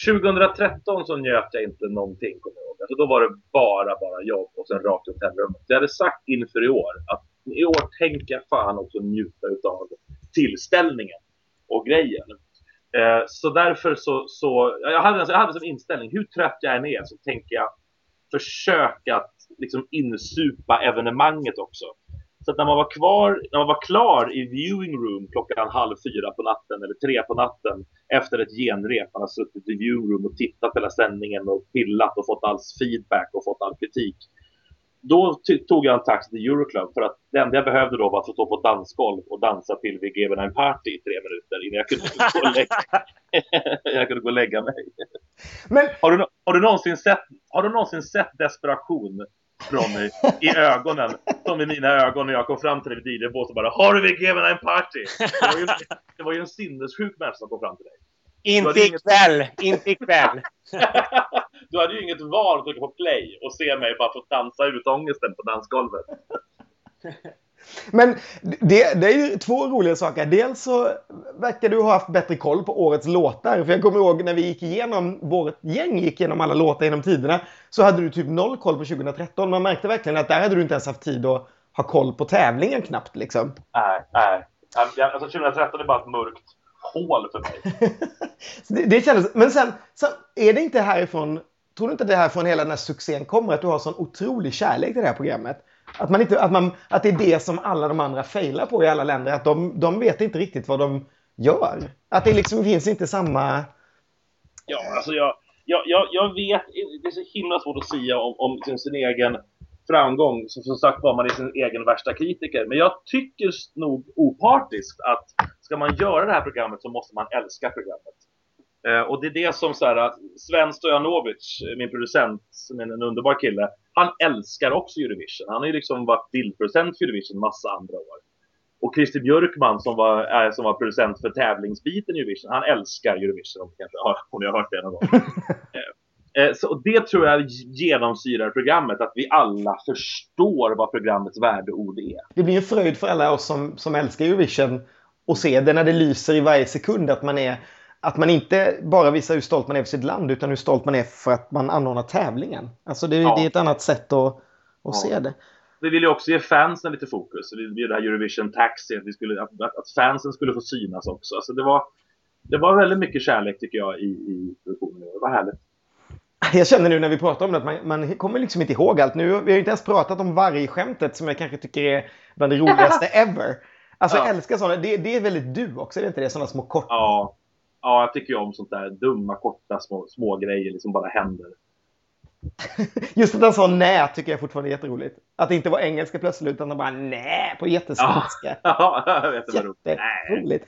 2013 så njöt jag inte någonting, kommer jag ihåg. Alltså då var det bara, bara jobb och sen rakt hotellrummet. Jag hade sagt inför i år att i år tänker jag fan också njuta av tillställningen och grejen. Eh, så därför så, så jag, hade, jag hade som inställning, hur trött jag än är så tänker jag försöka att liksom insupa evenemanget också. Så att när man var kvar, när man var klar i viewing room klockan halv fyra på natten eller tre på natten efter ett genrep, man har suttit i viewing room och tittat på hela sändningen och pillat och fått all feedback och fått all kritik då tog jag en taxi till Euroclub för att det enda jag behövde då var att få stå på ett dansgolv och dansa till Vi Gave en Party i tre minuter innan jag kunde gå och lägga, jag kunde gå och lägga mig. Men... Har, du, har, du någonsin sett, har du någonsin sett desperation Ronny, i ögonen som i mina ögon när jag kom fram till dig vid DJ-båset och bara Har du Vi Gave en Party? Det var, ju, det var ju en sinnessjuk människa som kom fram till dig. Inte ikväll, inte ikväll. du hade ju inget val att trycka på play och se mig bara få dansa ut ångesten på dansgolvet. Men det, det, är ju två roliga saker. Dels så verkar du ha haft bättre koll på årets låtar. För jag kommer ihåg när vi gick igenom, vårt gäng gick igenom alla låtar genom tiderna. Så hade du typ noll koll på 2013. Man märkte verkligen att där hade du inte ens haft tid att ha koll på tävlingen knappt liksom. Nej, nej. Alltså 2013 är bara ett mörkt hål för mig. det, det kändes, men sen, sen är det inte härifrån, tror du inte det här från hela den här succén kommer? Att du har sån otrolig kärlek till det här programmet? Att, man inte, att, man, att det är det som alla de andra failar på i alla länder. Att de, de vet inte riktigt vad de gör. Att det liksom finns inte samma... Ja, alltså jag, jag, jag, jag vet, det är så himla svårt att säga om, om sin, sin egen framgång. Som, som sagt var man är sin egen värsta kritiker. Men jag tycker nog opartiskt att ska man göra det här programmet så måste man älska programmet. Eh, och det är det som så här, Sven Stojanovic, min producent, som är en underbar kille, han älskar också Eurovision. Han har ju liksom varit bildproducent för Eurovision massa andra år. Och Christer Björkman som var, som var producent för tävlingsbiten i Eurovision, han älskar Eurovision. Om, kanske, om ni har hört det någon gång. Eh, eh, så det tror jag genomsyrar programmet, att vi alla förstår vad programmets värdeord är. Det blir en fröjd för alla oss som, som älskar Eurovision att se det när det lyser i varje sekund att man är att man inte bara visar hur stolt man är för sitt land utan hur stolt man är för att man anordnar tävlingen. Alltså det, ja. det är ett annat sätt att, att ja. se det. Vi vill ju också ge fansen lite fokus. Vi vill det här Eurovision Taxi, att, vi skulle, att, att fansen skulle få synas också. Alltså det, var, det var väldigt mycket kärlek tycker jag i, i produktionen. Det var härligt. Jag känner nu när vi pratar om det att man, man kommer liksom inte ihåg allt. Nu, vi har ju inte ens pratat om vargskämtet som jag kanske tycker är bland det roligaste ever. Alltså ja. jag älskar sådana. Det, det är väldigt du också, är det inte det? Sådana små korta. Ja, ja, jag tycker ju om sånt där dumma, korta, små, små grejer som bara händer. Just att han sa nej tycker jag fortfarande är jätteroligt. Att det inte var engelska plötsligt utan bara nej på jättesvenska. Ja, jag vet Jätteroligt.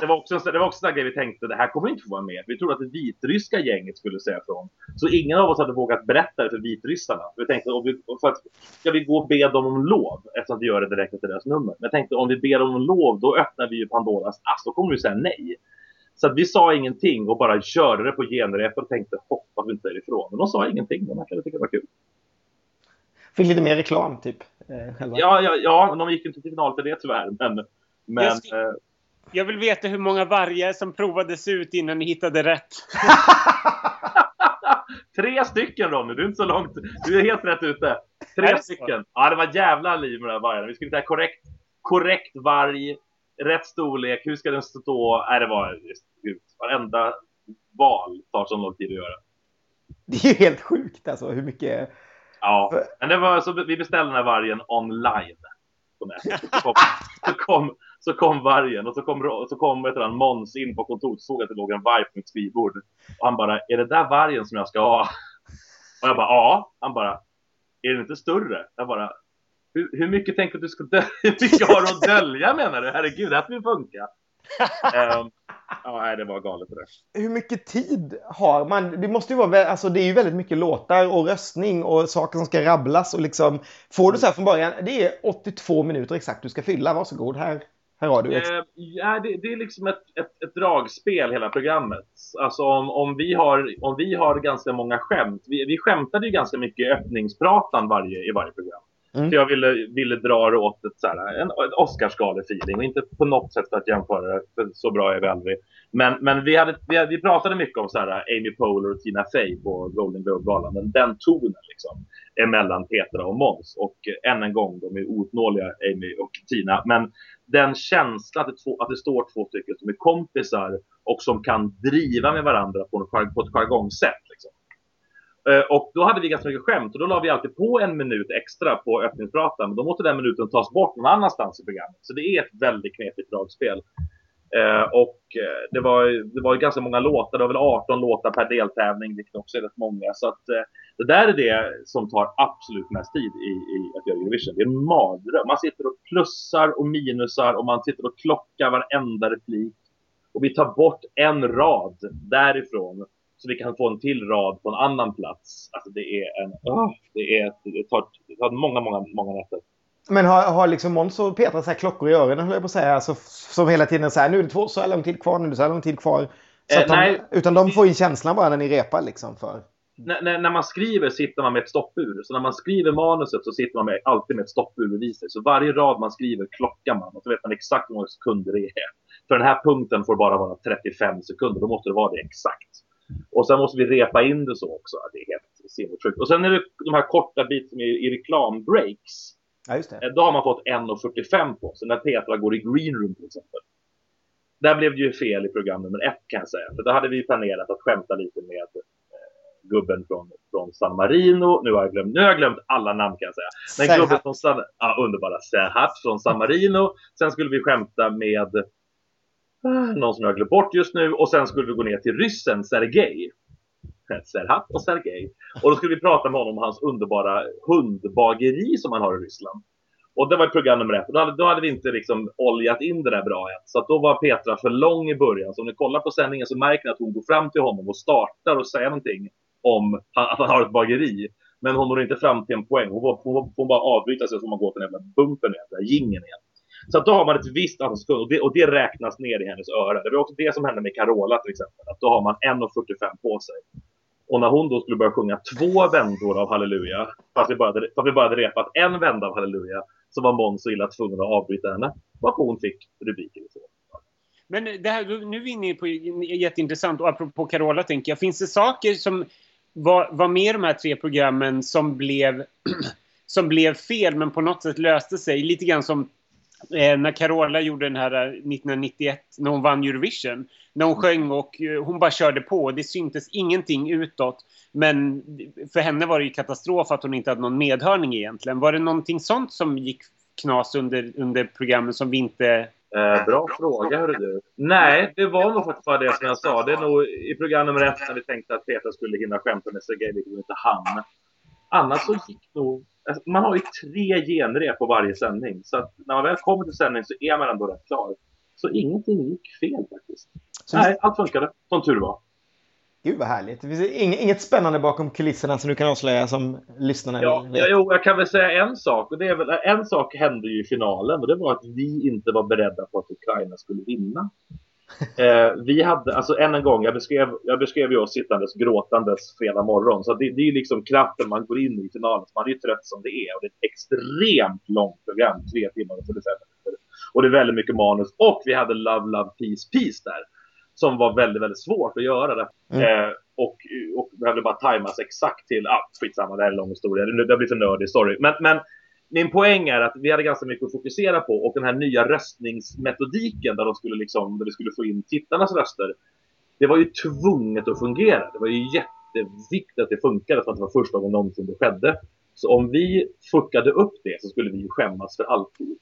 Det var också, det var också en grej vi tänkte, det här kommer inte få vara med. Vi trodde att det vitryska gänget skulle säga från. Så ingen av oss hade vågat berätta det för vitryssarna. Vi tänkte, om vi, för att, ska vi gå och be dem om lov? Eftersom vi gör det direkt efter deras nummer. Men jag tänkte, om vi ber dem om lov, då öppnar vi ju Pandoras ask. Då kommer vi säga nej. Så att vi sa ingenting och bara körde det på genrep och tänkte hoppas vi inte är ifrån. Men de sa ingenting, de verkade tycka det var kul. Fick lite mer reklam typ? Eh. Ja, ja, ja, de gick inte till final för det tyvärr. Men, men, jag, ska, eh, jag vill veta hur många vargar som provades ut innan ni hittade rätt. Tre stycken Ronny, du är inte så långt. Du är helt rätt ute. Tre stycken. Ja, det var jävla liv med de här vargarna. Vi skulle inte ha korrekt, korrekt varg rätt storlek, hur ska den stå? Nej, det var gud, varenda val tar så lång tid att göra. Det är ju helt sjukt alltså hur mycket. Ja, men det var så vi beställde den här vargen online. Så kom, så kom, så kom vargen och så kom, så kom ett Måns in på kontoret och såg att det låg en varg på mitt skrivbord. Och han bara, är det där vargen som jag ska ha? Och jag bara, ja. Han bara, är den inte större? Jag bara, hur, hur mycket tänker du ska dölja? Hur mycket har du att dölja menar du? Herregud, det här får ju funka. um, ja, det var galet det där. Hur mycket tid har man? Det måste ju vara, alltså det är ju väldigt mycket låtar och röstning och saker som ska rabblas och liksom. Får du så här från början, det är 82 minuter exakt du ska fylla, varsågod här. Här har du. Uh, ja, det, det, är liksom ett, ett, ett, dragspel hela programmet. Alltså om, om, vi har, om vi har ganska många skämt. Vi, vi skämtade ju ganska mycket i öppningspratan varje, i varje program. Mm. Så jag ville, ville dra det åt ett, så här, en, en Oscarsgale-feeling och inte på något sätt för att jämföra det, för så bra är vi aldrig. Men, men vi, hade, vi, vi pratade mycket om så här, Amy Poehler och Tina Fey på Golden Globe-galan. Men den tonen liksom, emellan Petra och Måns. Och än en gång, de är outnåeliga, Amy och Tina. Men den känslan att det, att det står två stycken som är kompisar och som kan driva med varandra på, på ett jargongsätt. Liksom. Eh, och då hade vi ganska mycket skämt och då la vi alltid på en minut extra på öppningspratan. Men då måste den minuten tas bort någon annanstans i programmet. Så det är ett väldigt knepigt dragspel. Eh, och eh, det var, det var ganska många låtar. Det var väl 18 låtar per deltävling, vilket också är rätt många. Så att eh, det där är det som tar absolut mest tid i, i att göra Eurovision. Det är en mardröm. Man sitter och plussar och minusar och man sitter och klockar varenda replik. Och vi tar bort en rad därifrån så vi kan få en till rad på en annan plats. Alltså det är en, det, är, det, tar, det tar många, många, många nätter. Men har, har liksom Måns och Petra så här klockor i öronen, höll jag på att säga, alltså, som hela tiden säger nu är det två, så här lång tid kvar, nu är det så här lång tid kvar. Eh, de, utan de får ju känslan bara när ni repar liksom för... när, när, man skriver sitter man med ett stoppur. Så när man skriver manuset så sitter man med, alltid med ett stoppur bredvid sig. Så varje rad man skriver klockar man och så vet man exakt hur många sekunder det är. För den här punkten får bara vara 35 sekunder, då måste det vara det exakt. Och sen måste vi repa in det så också. Det är helt sinnessjukt. Och sen är det de här korta bitarna i, i reklambreaks. Ja, just det. Eh, då har man fått 1.45 på sig. När Petra går i green room till exempel. Där blev det ju fel i program nummer ett kan jag säga. För då hade vi planerat att skämta lite med eh, gubben från, från San Marino. Nu har, jag glömt, nu har jag glömt alla namn kan jag säga. Men gubben från San, ja, underbara Serhat från San Marino. Sen skulle vi skämta med någon som jag har glömt bort just nu. Och sen skulle vi gå ner till ryssen Sergej. Serhat och Sergej. Och då skulle vi prata med honom om hans underbara hundbageri som han har i Ryssland. Och det var program nummer ett. Då hade, då hade vi inte liksom oljat in det där bra än. Så att då var Petra för lång i början. Så om ni kollar på sändningen så märker ni att hon går fram till honom och startar och säger någonting om att han har ett bageri. Men hon når inte fram till en poäng. Hon får, hon bara avbryta sig så får man gå till den jävla bumpen igen, den där jingeln igen. Så att då har man ett visst antal sekunder och det, och det räknas ner i hennes öra. Det var också det som hände med Carola till exempel. Att då har man 1.45 på sig. Och när hon då skulle börja sjunga två vändor av Halleluja, fast vi bara hade, fast vi bara hade repat en vända av Halleluja, så var Måns så illa tvungen att avbryta henne. Varpå hon fick rubriker. i Så. Men det här, nu är vi inne på jätteintressant och apropå Carola tänker jag, finns det saker som var, var med i de här tre programmen som blev, som blev fel men på något sätt löste sig? Lite grann som eh, när Carola gjorde den här eh, 1991 när hon vann Eurovision. När hon sjöng och eh, hon bara körde på. Det syntes ingenting utåt. Men för henne var det ju katastrof att hon inte hade någon medhörning egentligen. Var det någonting sånt som gick knas under, under programmen som vi inte... Eh, bra fråga, hörru du. Nej, det var nog faktiskt bara det som jag sa. Det är nog i program nummer ett när vi tänkte att Petra skulle hinna skämta med Sergej, vilket hon inte hann. Annars så gick nog... Alltså, man har ju tre genrep på varje sändning. Så att när man väl kommer till sändning så är man ändå rätt klar. Så ingenting gick fel faktiskt. Så Nej, allt funkade. Som tur var. Gud vad härligt. Det finns ing- inget spännande bakom kulisserna som du kan avslöja som lyssnarna Ja, vet. ja, jo, jag kan väl säga en sak. Och det är väl, en sak hände ju i finalen och det var att vi inte var beredda på att Ukraina skulle vinna. Eh, vi hade, alltså än en gång, jag beskrev, jag beskrev ju oss sittandes gråtandes fredag morgon. Så det, det är ju liksom kraften man går in i finalen. Man är ju trött som det är. Och det är ett extremt långt program, tre timmar och 45 minuter. Och det är väldigt mycket manus. Och vi hade Love, Love, Peace, Peace där. Som var väldigt, väldigt svårt att göra. Det. Eh, och, och behövde bara tajmas exakt till, ah, skitsamma, det här är en lång historia. Det, det blir för nördig, sorry. Men, men min poäng är att vi hade ganska mycket att fokusera på och den här nya röstningsmetodiken där, de skulle liksom, där vi skulle få in tittarnas röster. Det var ju tvunget att fungera. Det var ju jätteviktigt att det funkade för att det var första gången någonsin det skedde. Så om vi fuckade upp det så skulle vi ju skämmas för alltid.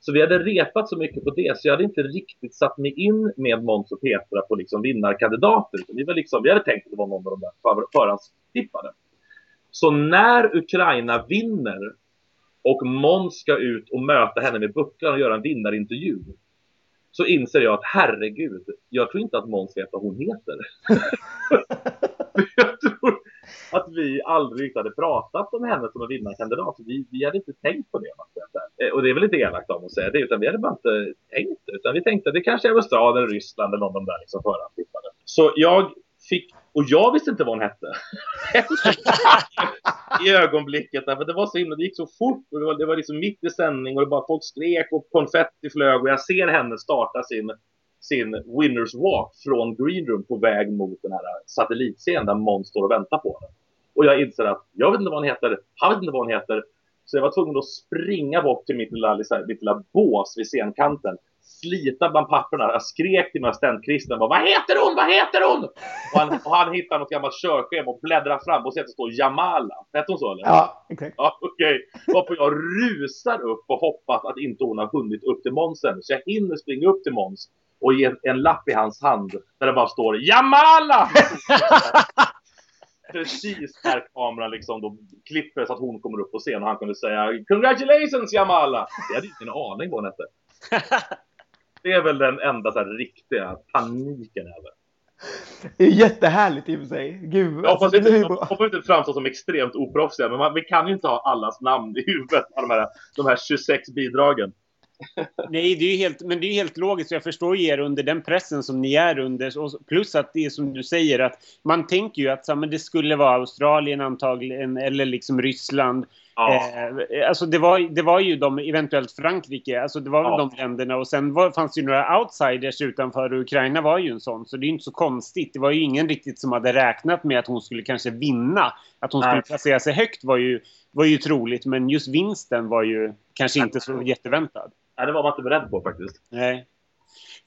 Så vi hade repat så mycket på det så jag hade inte riktigt satt mig in med Måns och Petra på liksom vinnarkandidater. Vi, var liksom, vi hade tänkt att det var någon av de där förhandstippade. Så när Ukraina vinner och Måns ska ut och möta henne med bucklan och göra en vinnarintervju. Så inser jag att herregud, jag tror inte att Måns vet vad hon heter. jag tror att vi aldrig hade pratat om henne som en vinnarkandidat. Vi, vi hade inte tänkt på det. Och det är väl inte elakt av att säga det, utan vi hade bara inte tänkt det. Utan vi tänkte att det kanske är Australien Ryssland eller någon av de där liksom förhandstippade. Så jag fick, och jag visste inte vad hon hette. I ögonblicket, för det var så himla, det gick så fort och det var, det var liksom mitt i sändning och det bara folk skrek och konfetti flög och jag ser henne starta sin sin winners walk från green room på väg mot den här satellitscenen där Måns står och väntar på henne. Och jag inser att jag vet inte vad hon heter, han vet inte vad hon heter. Så jag var tvungen att springa bort till mitt lilla, mitt lilla bås vid scenkanten. Slita bland papperna. Jag skrek till Christian. Bara, vad heter hon? Vad heter hon? Och han, och han hittar något gammalt körschema och bläddrar fram och ser att det står Jamala. Hette hon så eller? Ja, exakt. Ja, okej. Varpå jag rusar upp och hoppas att inte hon har hunnit upp till Måns ännu. Så jag hinner springa upp till Måns och ge en lapp i hans hand där det bara står Jamala! Precis när kameran liksom då klipper så att hon kommer upp på scen och han kunde säga Congratulations Jamala! Jag hade inte en aning vad hon hette. Det är väl den enda så här, riktiga paniken över. Det är jättehärligt i och för sig. Gud, hoppas alltså, det jag bra. hoppas inte framstå som extremt oproffsiga, men man, vi kan ju inte ha allas namn i huvudet, alla de här, de här 26 bidragen. Nej, det är ju helt, men det är helt logiskt. Jag förstår er under den pressen som ni är under. Plus att det är som du säger att man tänker ju att så, men det skulle vara Australien antagligen eller liksom Ryssland. Ja. Eh, alltså det var, det var ju de, eventuellt Frankrike, alltså det var ja. de länderna och sen var, fanns det ju några outsiders utanför och Ukraina var ju en sån. Så det är ju inte så konstigt. Det var ju ingen riktigt som hade räknat med att hon skulle kanske vinna. Att hon Nej. skulle placera sig högt var ju, var ju troligt, men just vinsten var ju kanske inte så jätteväntad. Nej, det var man inte beredd på faktiskt. Nej.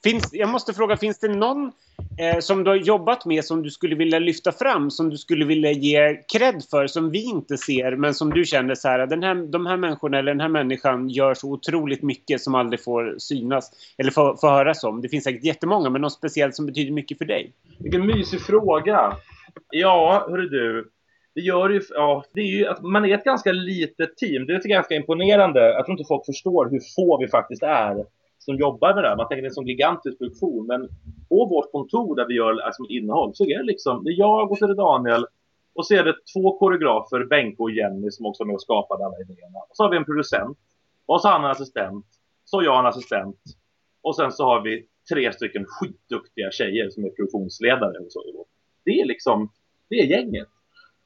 Finns, jag måste fråga, finns det någon eh, som du har jobbat med som du skulle vilja lyfta fram, som du skulle vilja ge cred för, som vi inte ser, men som du känner så här, den här, de här människorna eller den här människan gör så otroligt mycket som aldrig får synas eller få, få höras om. Det finns säkert jättemånga, men någon speciellt som betyder mycket för dig? Vilken mysig fråga. Ja, hörru du. Det gör ju, ja, det är ju att man är ett ganska litet team. Det är ganska imponerande. Jag tror inte folk förstår hur få vi faktiskt är som jobbar med det här. Man tänker det sån gigantisk produktion, men på vårt kontor där vi gör alltså, innehåll så är det liksom, det är jag och så är det Daniel och så är det två koreografer, Benke och Jenny som också är med och skapade alla idéerna. Och så har vi en producent och så har han en assistent, så har jag en assistent och sen så har vi tre stycken skitduktiga tjejer som är produktionsledare. Och så. Det är liksom, det är gänget.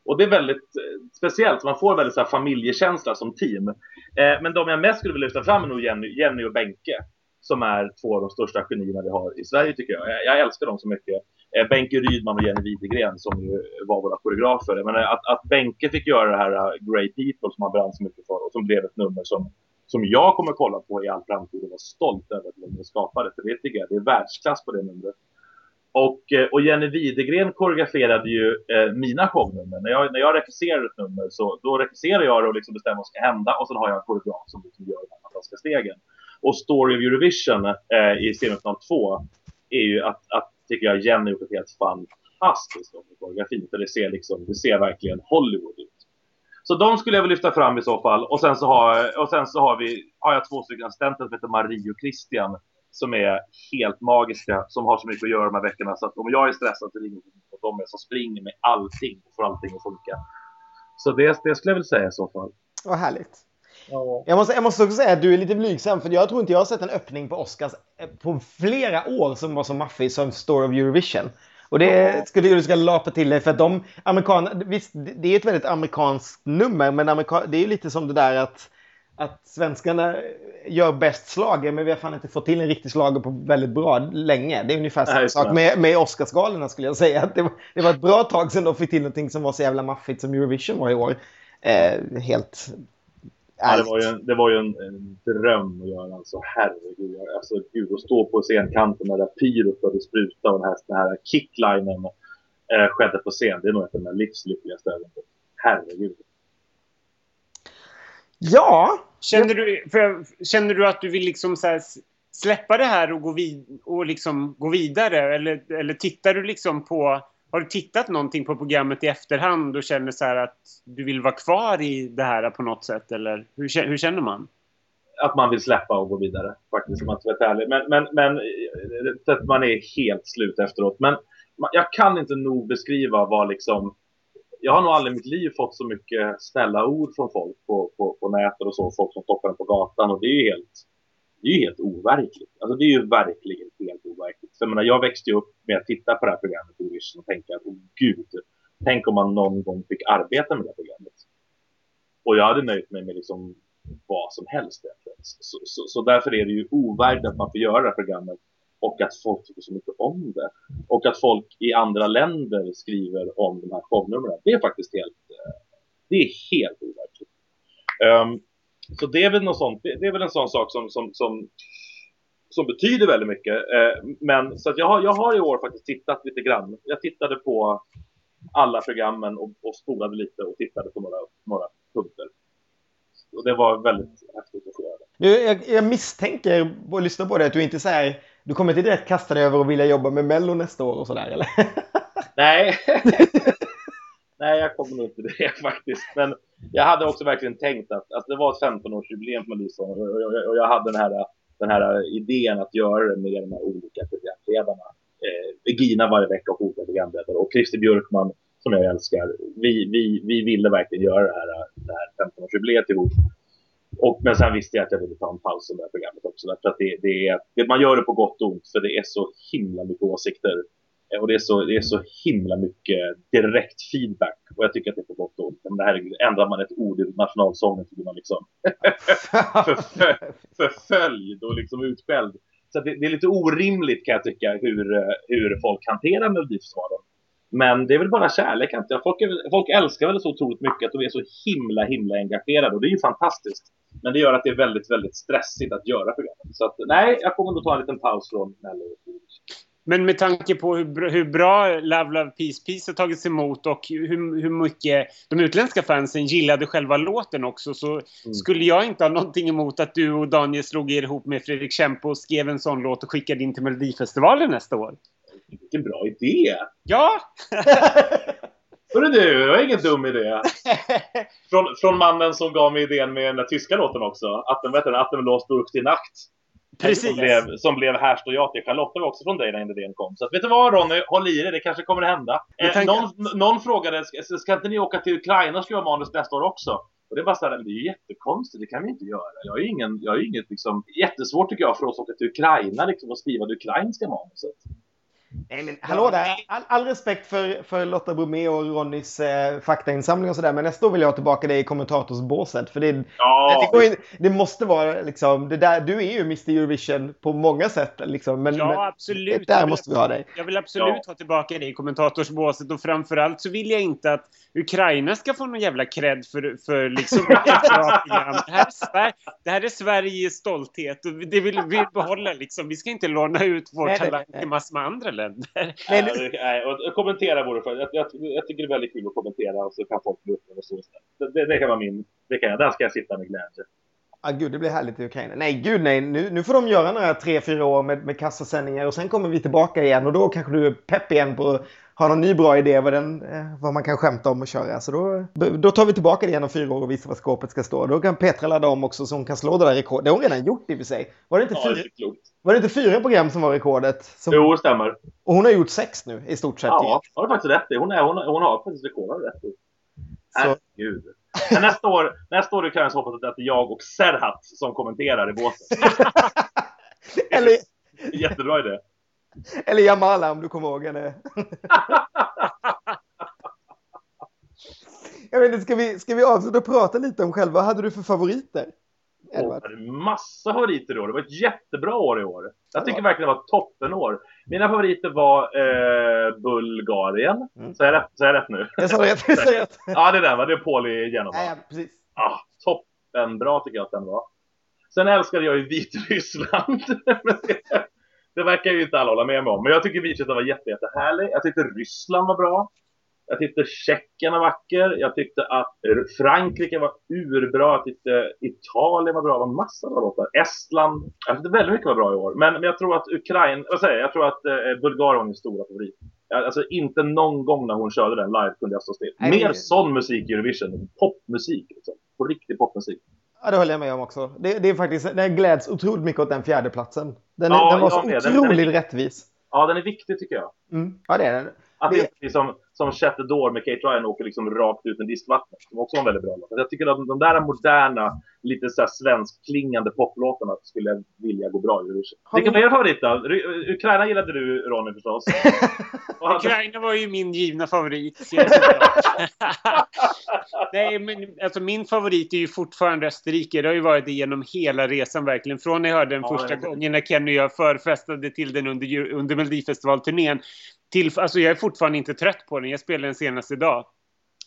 Och det är väldigt eh, speciellt, man får väldigt så här, familjekänsla som team. Eh, men de jag mest skulle vilja lyfta fram är nog Jenny, Jenny och Benke som är två av de största genierna vi har i Sverige tycker jag. Jag, jag älskar dem så mycket. Eh, Benke Rydman och Jenny Widegren som ju var våra koreografer. Men att, att Benke fick göra det här eh, Grey People som han brann så mycket för och som blev ett nummer som, som jag kommer kolla på i all framtid och vara stolt över att de skapade. För det tycker jag, det är världsklass på det numret. Och, eh, och Jenny Widegren koreograferade ju eh, mina shownummer. När jag, när jag regisserar ett nummer så då regisserar jag det och liksom bestämmer vad som ska hända och sen har jag en koreograf som liksom gör de här fantastiska stegen. Och Story of Eurovision eh, i semifinal 2 är ju att, att tycker jag Jenny gjort ett helt fantastiskt jobb med koreografin. För det ser, liksom, det ser verkligen Hollywood ut. Så de skulle jag vilja lyfta fram i så fall. Och sen så har, och sen så har, vi, har jag två stycken assistenter som heter Marie och Christian som är helt magiska, som har så mycket att göra de här veckorna. Så att om jag är stressad så ringer jag de dem som springer med allting och får allting att funka. Så det, det skulle jag vilja säga i så fall. Vad härligt. Ja. Jag, måste, jag måste också säga att du är lite blygsam, för jag tror inte jag har sett en öppning på Oscars eh, på flera år som var så maffig som Story of Eurovision. Och det skulle du ska lapa till dig för att de amerikanerna, visst det är ett väldigt amerikanskt nummer men amerika, det är lite som det där att, att svenskarna gör bäst slager men vi har fan inte fått till en riktig slager på väldigt bra länge. Det är ungefär samma sak med, med Oscarsgalorna skulle jag säga. Det var, det var ett bra tag sedan de fick till någonting som var så jävla maffigt som Eurovision var i år. Eh, helt Ja, det var ju en, det var ju en, en dröm att göra alltså. Herregud. Alltså, gud, att stå på scenkanten med pyrot började spruta och den här, den här kicklinen eh, skedde på scen. Det är nog ett av mina livslyckligaste ögonblick. Herregud. Ja. Känner du, för, känner du att du vill liksom så här, släppa det här och gå, vid, och liksom gå vidare? Eller, eller tittar du liksom på har du tittat någonting på programmet i efterhand och känner så att du vill vara kvar i det här på något sätt? Eller hur, hur känner man? Att man vill släppa och gå vidare, faktiskt, om man ska vara ärlig. Men, men, men eh, att man är helt slut efteråt. Men jag kan inte nog beskriva vad liksom... Jag har nog aldrig i mitt liv fått så mycket snälla ord från folk på, på, på nätet och så. Folk som stoppar en på gatan och det är ju helt det är ju helt overkligt. Alltså det är ju verkligen helt overkligt. Så jag, menar, jag växte ju upp med att titta på det här programmet och tänka att åh gud, tänk om man någon gång fick arbeta med det här programmet. Och jag hade nöjt mig med liksom vad som helst egentligen. Så, så, så därför är det ju overkligt att man får göra det här programmet och att folk tycker så mycket om det. Och att folk i andra länder skriver om de här shownumren. Det är faktiskt helt, eh, det är helt overkligt. Um, så det är väl något sånt, det, är väl en sån sak som, som, som, som betyder väldigt mycket. Eh, men så att jag, har, jag har i år faktiskt tittat lite grann. Jag tittade på alla programmen och, och spolade lite och tittade på några, några punkter. Och det var väldigt häftigt att få göra det. Jag, jag misstänker att lyssna på det att du inte säger du kommer inte direkt kasta dig över och vilja jobba med Mello nästa år och sådär eller? Nej. Nej, jag kommer nog inte det faktiskt. Men jag hade också verkligen tänkt att alltså, det var ett 15-årsjubileum för Melissa och, och, och, jag hade den här, den här idén att göra det med de här olika programledarna. Eh, Gina varje vecka och olika programledare och Christer Björkman som jag älskar. Vi, vi, vi ville verkligen göra det här, det här 15-årsjubileet ihop. Och, men sen visste jag att jag ville ta en paus i det här programmet också. Därför att det, det är, man gör det på gott och ont för det är så himla mycket åsikter. Eh, och det är så, det är så himla mycket direkt feedback. Och jag tycker att det är på gott och ont. Men ändrar man ett ord i nationalsången så blir man liksom förföljd och liksom utskälld. Så det, det, är lite orimligt kan jag tycka hur, eh, hur folk hanterar Melodifestivalen. Men det är väl bara kärlek inte folk, folk älskar väl så otroligt mycket att de är så himla himla engagerade och det är ju fantastiskt. Men det gör att det är väldigt väldigt stressigt att göra programmet. Så att, nej, jag kommer nog ta en liten paus från Mello. Men med tanke på hur, hur bra Love Love Peace Peace har tagits emot och hur, hur mycket de utländska fansen gillade själva låten också så mm. skulle jag inte ha någonting emot att du och Daniel slog er ihop med Fredrik Kempe och skrev en sån låt och skickade in till Melodifestivalen nästa år. Vilken bra idé! Ja! Hörru du, det var ingen dum idé. Från, från mannen som gav mig idén med den där tyska låten också. Att den, vet du, att den låst durch die Nacht. Precis. Som blev, som blev Här står jag till. Charlotte var också från dig när idén kom. Så att, vet du vad Ronny, håll i dig, det kanske kommer att hända. Eh, någon, någon frågade, ska, ska inte ni åka till Ukraina och skriva manus nästa år också? Och det är bara så här, det är ju jättekonstigt, det kan vi inte göra. Jag har ju ingen, jag har inget liksom, jättesvårt tycker jag för oss att åka till Ukraina liksom, och skriva det ukrainska manuset. Nej, men hallå där! All, all, respekt för, för Lotta Bromé och Ronnys eh, faktainsamling och sådär, men nästa år vill jag ha tillbaka dig i kommentatorsbåset. För det, ja. det, in, det, måste vara liksom, det där, du är ju Mr Eurovision på många sätt. Liksom, men, ja, men absolut. där måste vi ha dig. Jag vill absolut ja. ha tillbaka dig i kommentatorsbåset och framförallt så vill jag inte att Ukraina ska få någon jävla cred för, för liksom ett bra program. Det här, är Sverige, det här är Sveriges stolthet och det vill vi behålla liksom. Vi ska inte låna ut vår talang till massor med andra länder. Nej, nej, och kommentera vore för jag, jag, jag, tycker det är väldigt kul att kommentera och så kan folk bli och så istället. Det, det, kan vara min, det kan jag, där ska jag sitta med glädje. Ah, gud, det blir härligt i Ukraina. Nej, gud nej. Nu, nu får de göra några tre, fyra år med, med kassasändningar och sen kommer vi tillbaka igen och då kanske du är pepp igen på har någon ny bra idé vad, den, eh, vad man kan skämta om och köra. Så då, då tar vi tillbaka det om fyra år och visar vad skåpet ska stå. Då kan Petra ladda om också så hon kan slå det där rekordet. Det har hon redan gjort i och för sig. Var det inte, ja, fyra, det var det inte fyra program som var rekordet? Som... Jo, det stämmer. Och hon har gjort sex nu i stort sett. Ja, har du faktiskt rätt i. Hon, är, hon, hon har faktiskt rekordet rätt i. Så... Gud. Men nästa år, nästa år kan jag hoppas att det är jag och Serhat som kommenterar i båten. Eller... Jättebra idé. Eller Jamala om du kommer ihåg henne. Jag vet inte, ska vi, ska vi avsluta och prata lite om själva? Vad hade du för favoriter? Jag hade massa favoriter år. Det var ett jättebra år i år. Jag tycker verkligen det var ett toppenår. Mina favoriter var eh, Bulgarien. Mm. Säger jag, rätt, jag rätt nu? Jag sa rätt. Jag sa rätt. ja, det är den va? Det är Paul igenom. Ja, precis. Ah, toppenbra tycker jag att den var. Sen älskade jag ju Vitryssland. Det verkar ju inte alla hålla med mig om. Men jag tycker Vitryssland var jätte, jättehärlig. Jag tyckte Ryssland var bra. Jag tyckte Tjeckien var vacker. Jag tyckte att Frankrike var urbra. Jag tyckte Italien var bra. Det var massa bra låtar. Estland. Jag tyckte väldigt mycket var bra i år. Men, men jag tror att Ukraina, vad säger jag? Jag tror att eh, Bulgarien var min stora favorit. Alltså inte någon gång när hon körde den live kunde jag stå still. Mer sån musik i Eurovision. Popmusik liksom. På riktig popmusik. Ja, det håller jag med om också. Det, det är faktiskt, det gläds otroligt mycket åt den fjärdeplatsen. Den, ja, den var så otroligt den, den är, rättvis. Ja, den är viktig tycker jag. Mm. Ja, det är den. Att det är liksom som Shut the Door med Kate Ryan åker liksom rakt ut med diskvattnet. Som också var en väldigt bra låt. Jag tycker att de där moderna, lite så här svenskklingande poplåtarna skulle jag vilja gå bra i Eurovision. Vilka var era favoriter? Ukraina gillade du Ronny förstås. Ukraina var ju min givna favorit. Nej, men alltså min favorit är ju fortfarande Österrike. Det har ju varit det genom hela resan verkligen. Från när jag hörde den ja, första gången när Kenny och jag förfestade till den under, under Melodifestivalturnén till, alltså jag är fortfarande inte trött på den. Jag spelade den senast idag.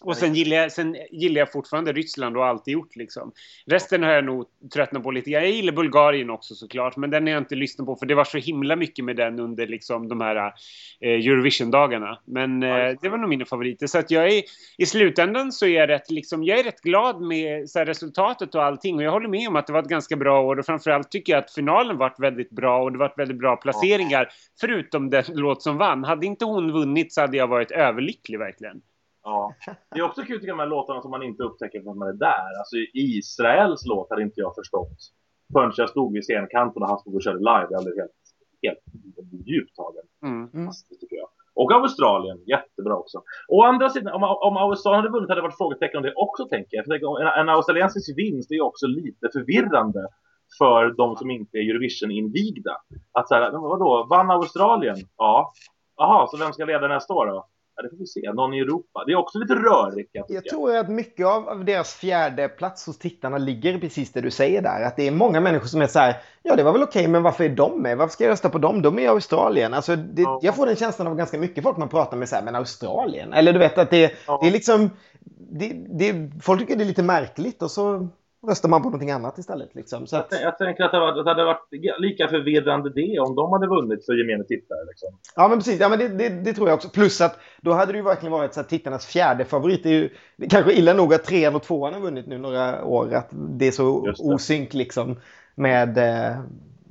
Och sen gillar, jag, sen gillar jag fortfarande Ryssland och alltid gjort liksom. Resten har jag nog tröttnat på lite. Jag gillar Bulgarien också såklart, men den har jag inte lyssnat på för det var så himla mycket med den under liksom de här eh, Eurovision-dagarna. Men eh, det var nog mina favoriter. Så att jag är, i slutändan så är jag rätt, liksom, jag är rätt glad med här, resultatet och allting. Och jag håller med om att det var ett ganska bra år och framförallt tycker jag att finalen varit väldigt bra och det varit väldigt bra placeringar. Förutom den låt som vann. Hade inte hon vunnit så hade jag varit överlycklig verkligen. Ja. Det är också kul jag, de här låtarna som man inte upptäcker att man är där. Alltså Israels låt hade inte jag förstått förrän jag stod vid scenkanten och han stod och körde live. Jag blev helt, helt djupt tagen. Mm. Tycker jag. Och Australien, jättebra också. Å andra sidan, om, om Australien hade vunnit hade det varit frågetecken om det också, tänker jag. För en, en australiensisk vinst är också lite förvirrande för de som inte är Eurovision-invigda. Att så här, vadå, vann Australien? Ja. Jaha, så vem ska leda nästa år då? Ja, det får vi se. Någon i Europa. Det är också lite rörigt. Jag, jag tror att mycket av, av, deras fjärde plats hos tittarna ligger precis det du säger där. Att det är många människor som är så här, ja det var väl okej, okay, men varför är de med? Varför ska jag rösta på dem? De är i Australien. Alltså, det, ja. Jag får den känslan av ganska mycket folk man pratar med så här, men Australien? Eller du vet att det, ja. det är liksom, det, det, folk tycker det är lite märkligt och så röstar man på någonting annat istället. Liksom. Så att... jag, jag tänker att det, var, det hade varit lika förvirrande det om de hade vunnit för gemene tittare. Liksom. Ja, men precis. Ja, men det, det, det, tror jag också. Plus att då hade det ju verkligen varit så att tittarnas fjärde favorit. Det är ju det är kanske illa nog att trean och tvåan har vunnit nu några år. Att det är så osynk liksom med... Eh...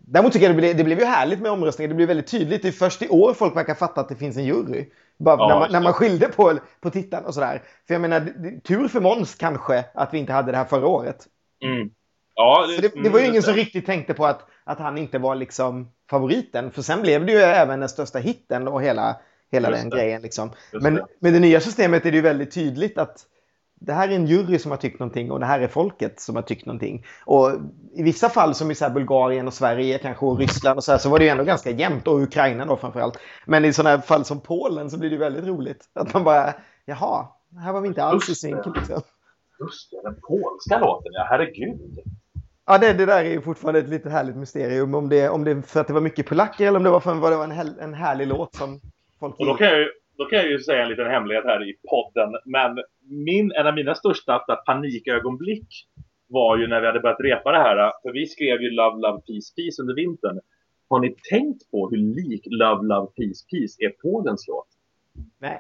Däremot tycker jag det blev, det blev ju härligt med omröstningen. Det blev väldigt tydligt. Det är först i år folk verkar fatta att det finns en jury. Bara ja, när, man, när man skilde på, på tittarna och sådär. För jag menar, tur för Måns kanske att vi inte hade det här förra året. Mm. Ja, det, det, det, var ju ingen som riktigt tänkte på att, att han inte var liksom favoriten. För sen blev det ju även den största hitten och hela, hela den det. grejen. Liksom. Men med det nya systemet är det ju väldigt tydligt att det här är en jury som har tyckt någonting och det här är folket som har tyckt någonting. Och i vissa fall som i så Bulgarien och Sverige kanske och Ryssland och så här, så var det ju ändå ganska jämnt och Ukraina då framförallt. Men i sådana fall som Polen så blir det väldigt roligt. Att man bara, jaha, här var vi inte alls i synk. Liksom. Just det, den polska låten, ja herregud. Ja, det, det där är ju fortfarande ett lite härligt mysterium. Om det, om det för att det var mycket polacker eller om det var för att det var en, en härlig låt som folk Och då kan, jag ju, då kan jag ju säga en liten hemlighet här i podden. Men min, en av mina största panikögonblick var ju när vi hade börjat repa det här. För vi skrev ju Love, Love, Peace, Peace under vintern. Har ni tänkt på hur lik Love, Love, Peace, Peace är Polens låt? Nej.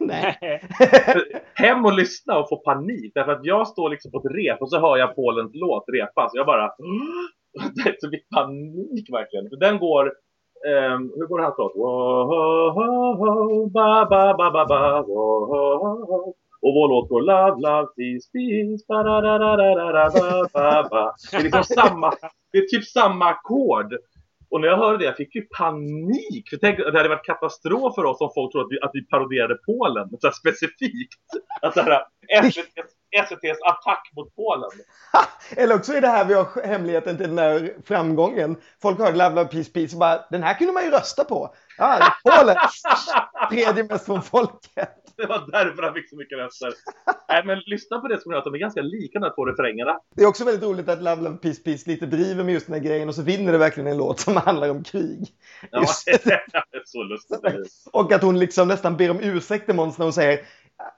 Nej. Hem och lyssna och få panik. Därför att jag står liksom på ett rep och så hör jag Polens låt repas. Jag bara... Det fick panik verkligen. För den går... Um, hur går det här låt? Och vår låt går Love, love, peace, peace ba, da, da, da, da, da, ba, ba, ba. Det är liksom samma, det är typ samma ackord och när jag hörde det, jag fick ju panik. För tänk, det hade varit katastrof för oss om folk trodde att vi, att vi paroderade Polen. Så här, specifikt. Att det här, SVTs, SVTs attack mot Polen. Eller också är det här vi har hemligheten till den här framgången. Folk hörde Love Love Peace Peace och bara, den här kunde man ju rösta på. Ja, Polen. Tredje mest från folket. Det var därför han fick så mycket röster. Nej, men lyssna på det som att de är ganska lika de här två refrängerna. Det är också väldigt roligt att Love Love Peace Peace lite driver med just den här grejen och så vinner det verkligen en låt som handlar om krig. Ja, det är så lustigt. Och att hon liksom nästan ber om ursäkt till Måns när hon säger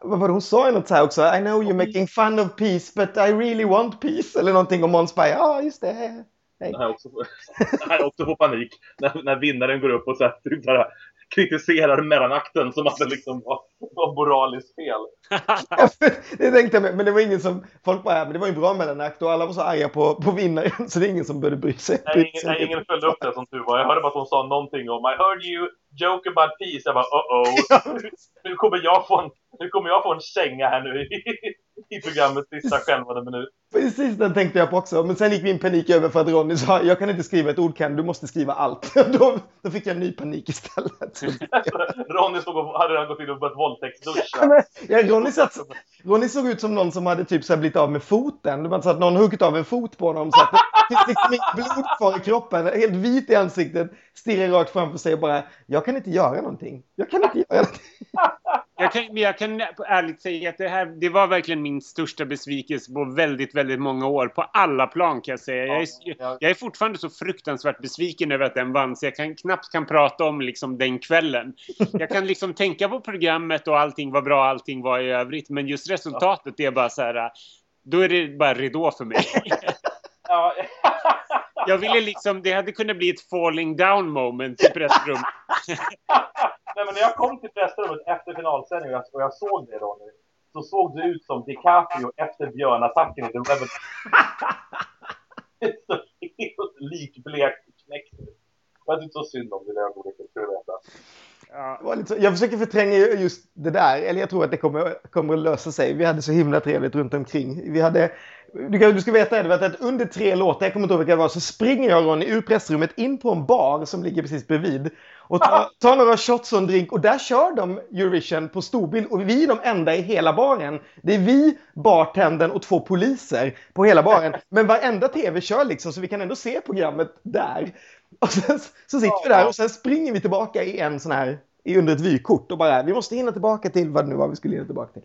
vad var det hon sa i något så här också? I know you're making fun of peace but I really want peace. Eller någonting och Måns bara, ja just det. Nej. Också, han också får panik när, när vinnaren går upp och så här, typ kritiserar mellanakten som att det liksom var, var moraliskt fel. det tänkte jag med, men det var ingen som, folk bara, men det var ju bra mellanakt och alla var så arga på, på vinnaren så det är ingen som började bry sig. Nej, ingen, nej, ingen följde upp det som tur var. Jag hörde bara att hon sa någonting om I heard you joke about peace. Jag bara, uh oh. nu, kommer jag få en, nu kommer jag få en känga här nu i programmets sista skälvande minut. Precis den tänkte jag på också. Men sen gick min panik över för att Ronny sa jag kan inte skriva ett ord kan du måste skriva allt. då, då fick jag en ny panik istället. Ronny stod och hade han gått in och börjat våldtäktsduscha. ja, Ronny, satt, Ronny såg ut som någon som hade typ så blivit av med foten. Det var så att någon huggit av en fot på honom. Så att det finns liksom inget blod kvar i kroppen. Helt vit i ansiktet. Stirrar rakt framför sig och bara jag kan inte göra någonting. Jag kan inte göra någonting. Jag kan, jag kan ärligt säga att det här det var verkligen min största besvikelse på väldigt, väldigt många år. På alla plan kan jag säga. Jag är, jag är fortfarande så fruktansvärt besviken över att den vann så jag kan knappt kan prata om liksom den kvällen. Jag kan liksom tänka på programmet och allting var bra, allting var i övrigt. Men just resultatet det är bara så här. Då är det bara ridå för mig. jag ville liksom, det hade kunnat bli ett falling down moment i pressrummet. Nej, men när jag kom till pressrummet efter finalsändningen och jag, såg det Ronny, så såg det ut som DiCaprio efter björnattacken i The Revenant. så helt likblek knäckt. Jag tyckte så synd om det där ögonblicket, ska du veta. Ja. Jag försöker förtränga just det där, eller jag tror att det kommer, kommer att lösa sig. Vi hade så himla trevligt runt omkring. Vi hade du, du ska veta Edvard att under tre låtar, jag kommer inte ihåg vilka det var, så springer jag Ronny ur pressrummet in på en bar som ligger precis bredvid. Och tar, tar några shots och en drink och där kör de Eurovision på storbild och vi är de enda i hela baren. Det är vi, bartendern och två poliser på hela baren. Men varenda tv kör liksom så vi kan ändå se programmet där. Och sen så sitter vi där och sen springer vi tillbaka i en sån här, i under ett vykort och bara vi måste hinna tillbaka till vad det nu var vi skulle hinna tillbaka till.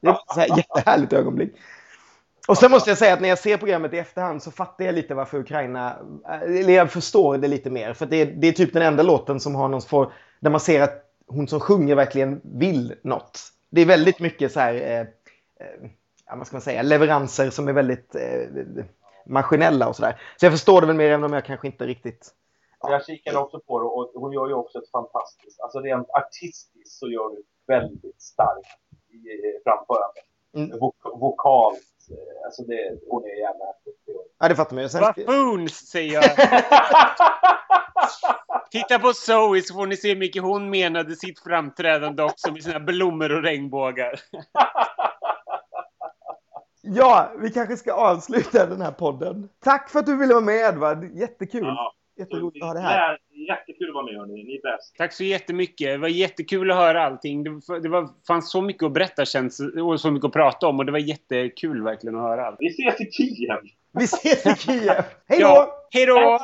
Det var ett så här jättehärligt ögonblick. Och sen måste jag säga att när jag ser programmet i efterhand så fattar jag lite varför Ukraina... Eller jag förstår det lite mer. För det är, det är typ den enda låten som har någon form... Där man ser att hon som sjunger verkligen vill något. Det är väldigt mycket så här... Eh, eh, vad ska man säga? Leveranser som är väldigt eh, maskinella och sådär. Så jag förstår det väl mer även om jag kanske inte riktigt... Ja. Jag kikade också på det och hon gör ju också ett fantastiskt... Alltså rent artistiskt så gör hon väldigt starkt i framförandet. Mm. Vok vokalt Eh, alltså det, hon är jävla. Ja, det fattar man ju. Buffoons, säger jag. Titta på Zoe så får ni se hur mycket hon menade sitt framträdande också med sina blommor och regnbågar. ja, vi kanske ska avsluta den här podden. Tack för att du ville vara med Edvard. Jättekul. Ja, Jätteroligt att ha det här. Jättekul att vara med hörni. Ni är bäst. Tack så jättemycket. Det var jättekul att höra allting. Det, det var, fanns så mycket att berätta känns, och så mycket att prata om och det var jättekul verkligen att höra allt. Vi ses i Kiev! Vi ses i Kiev! Hej då! Ja, hej då!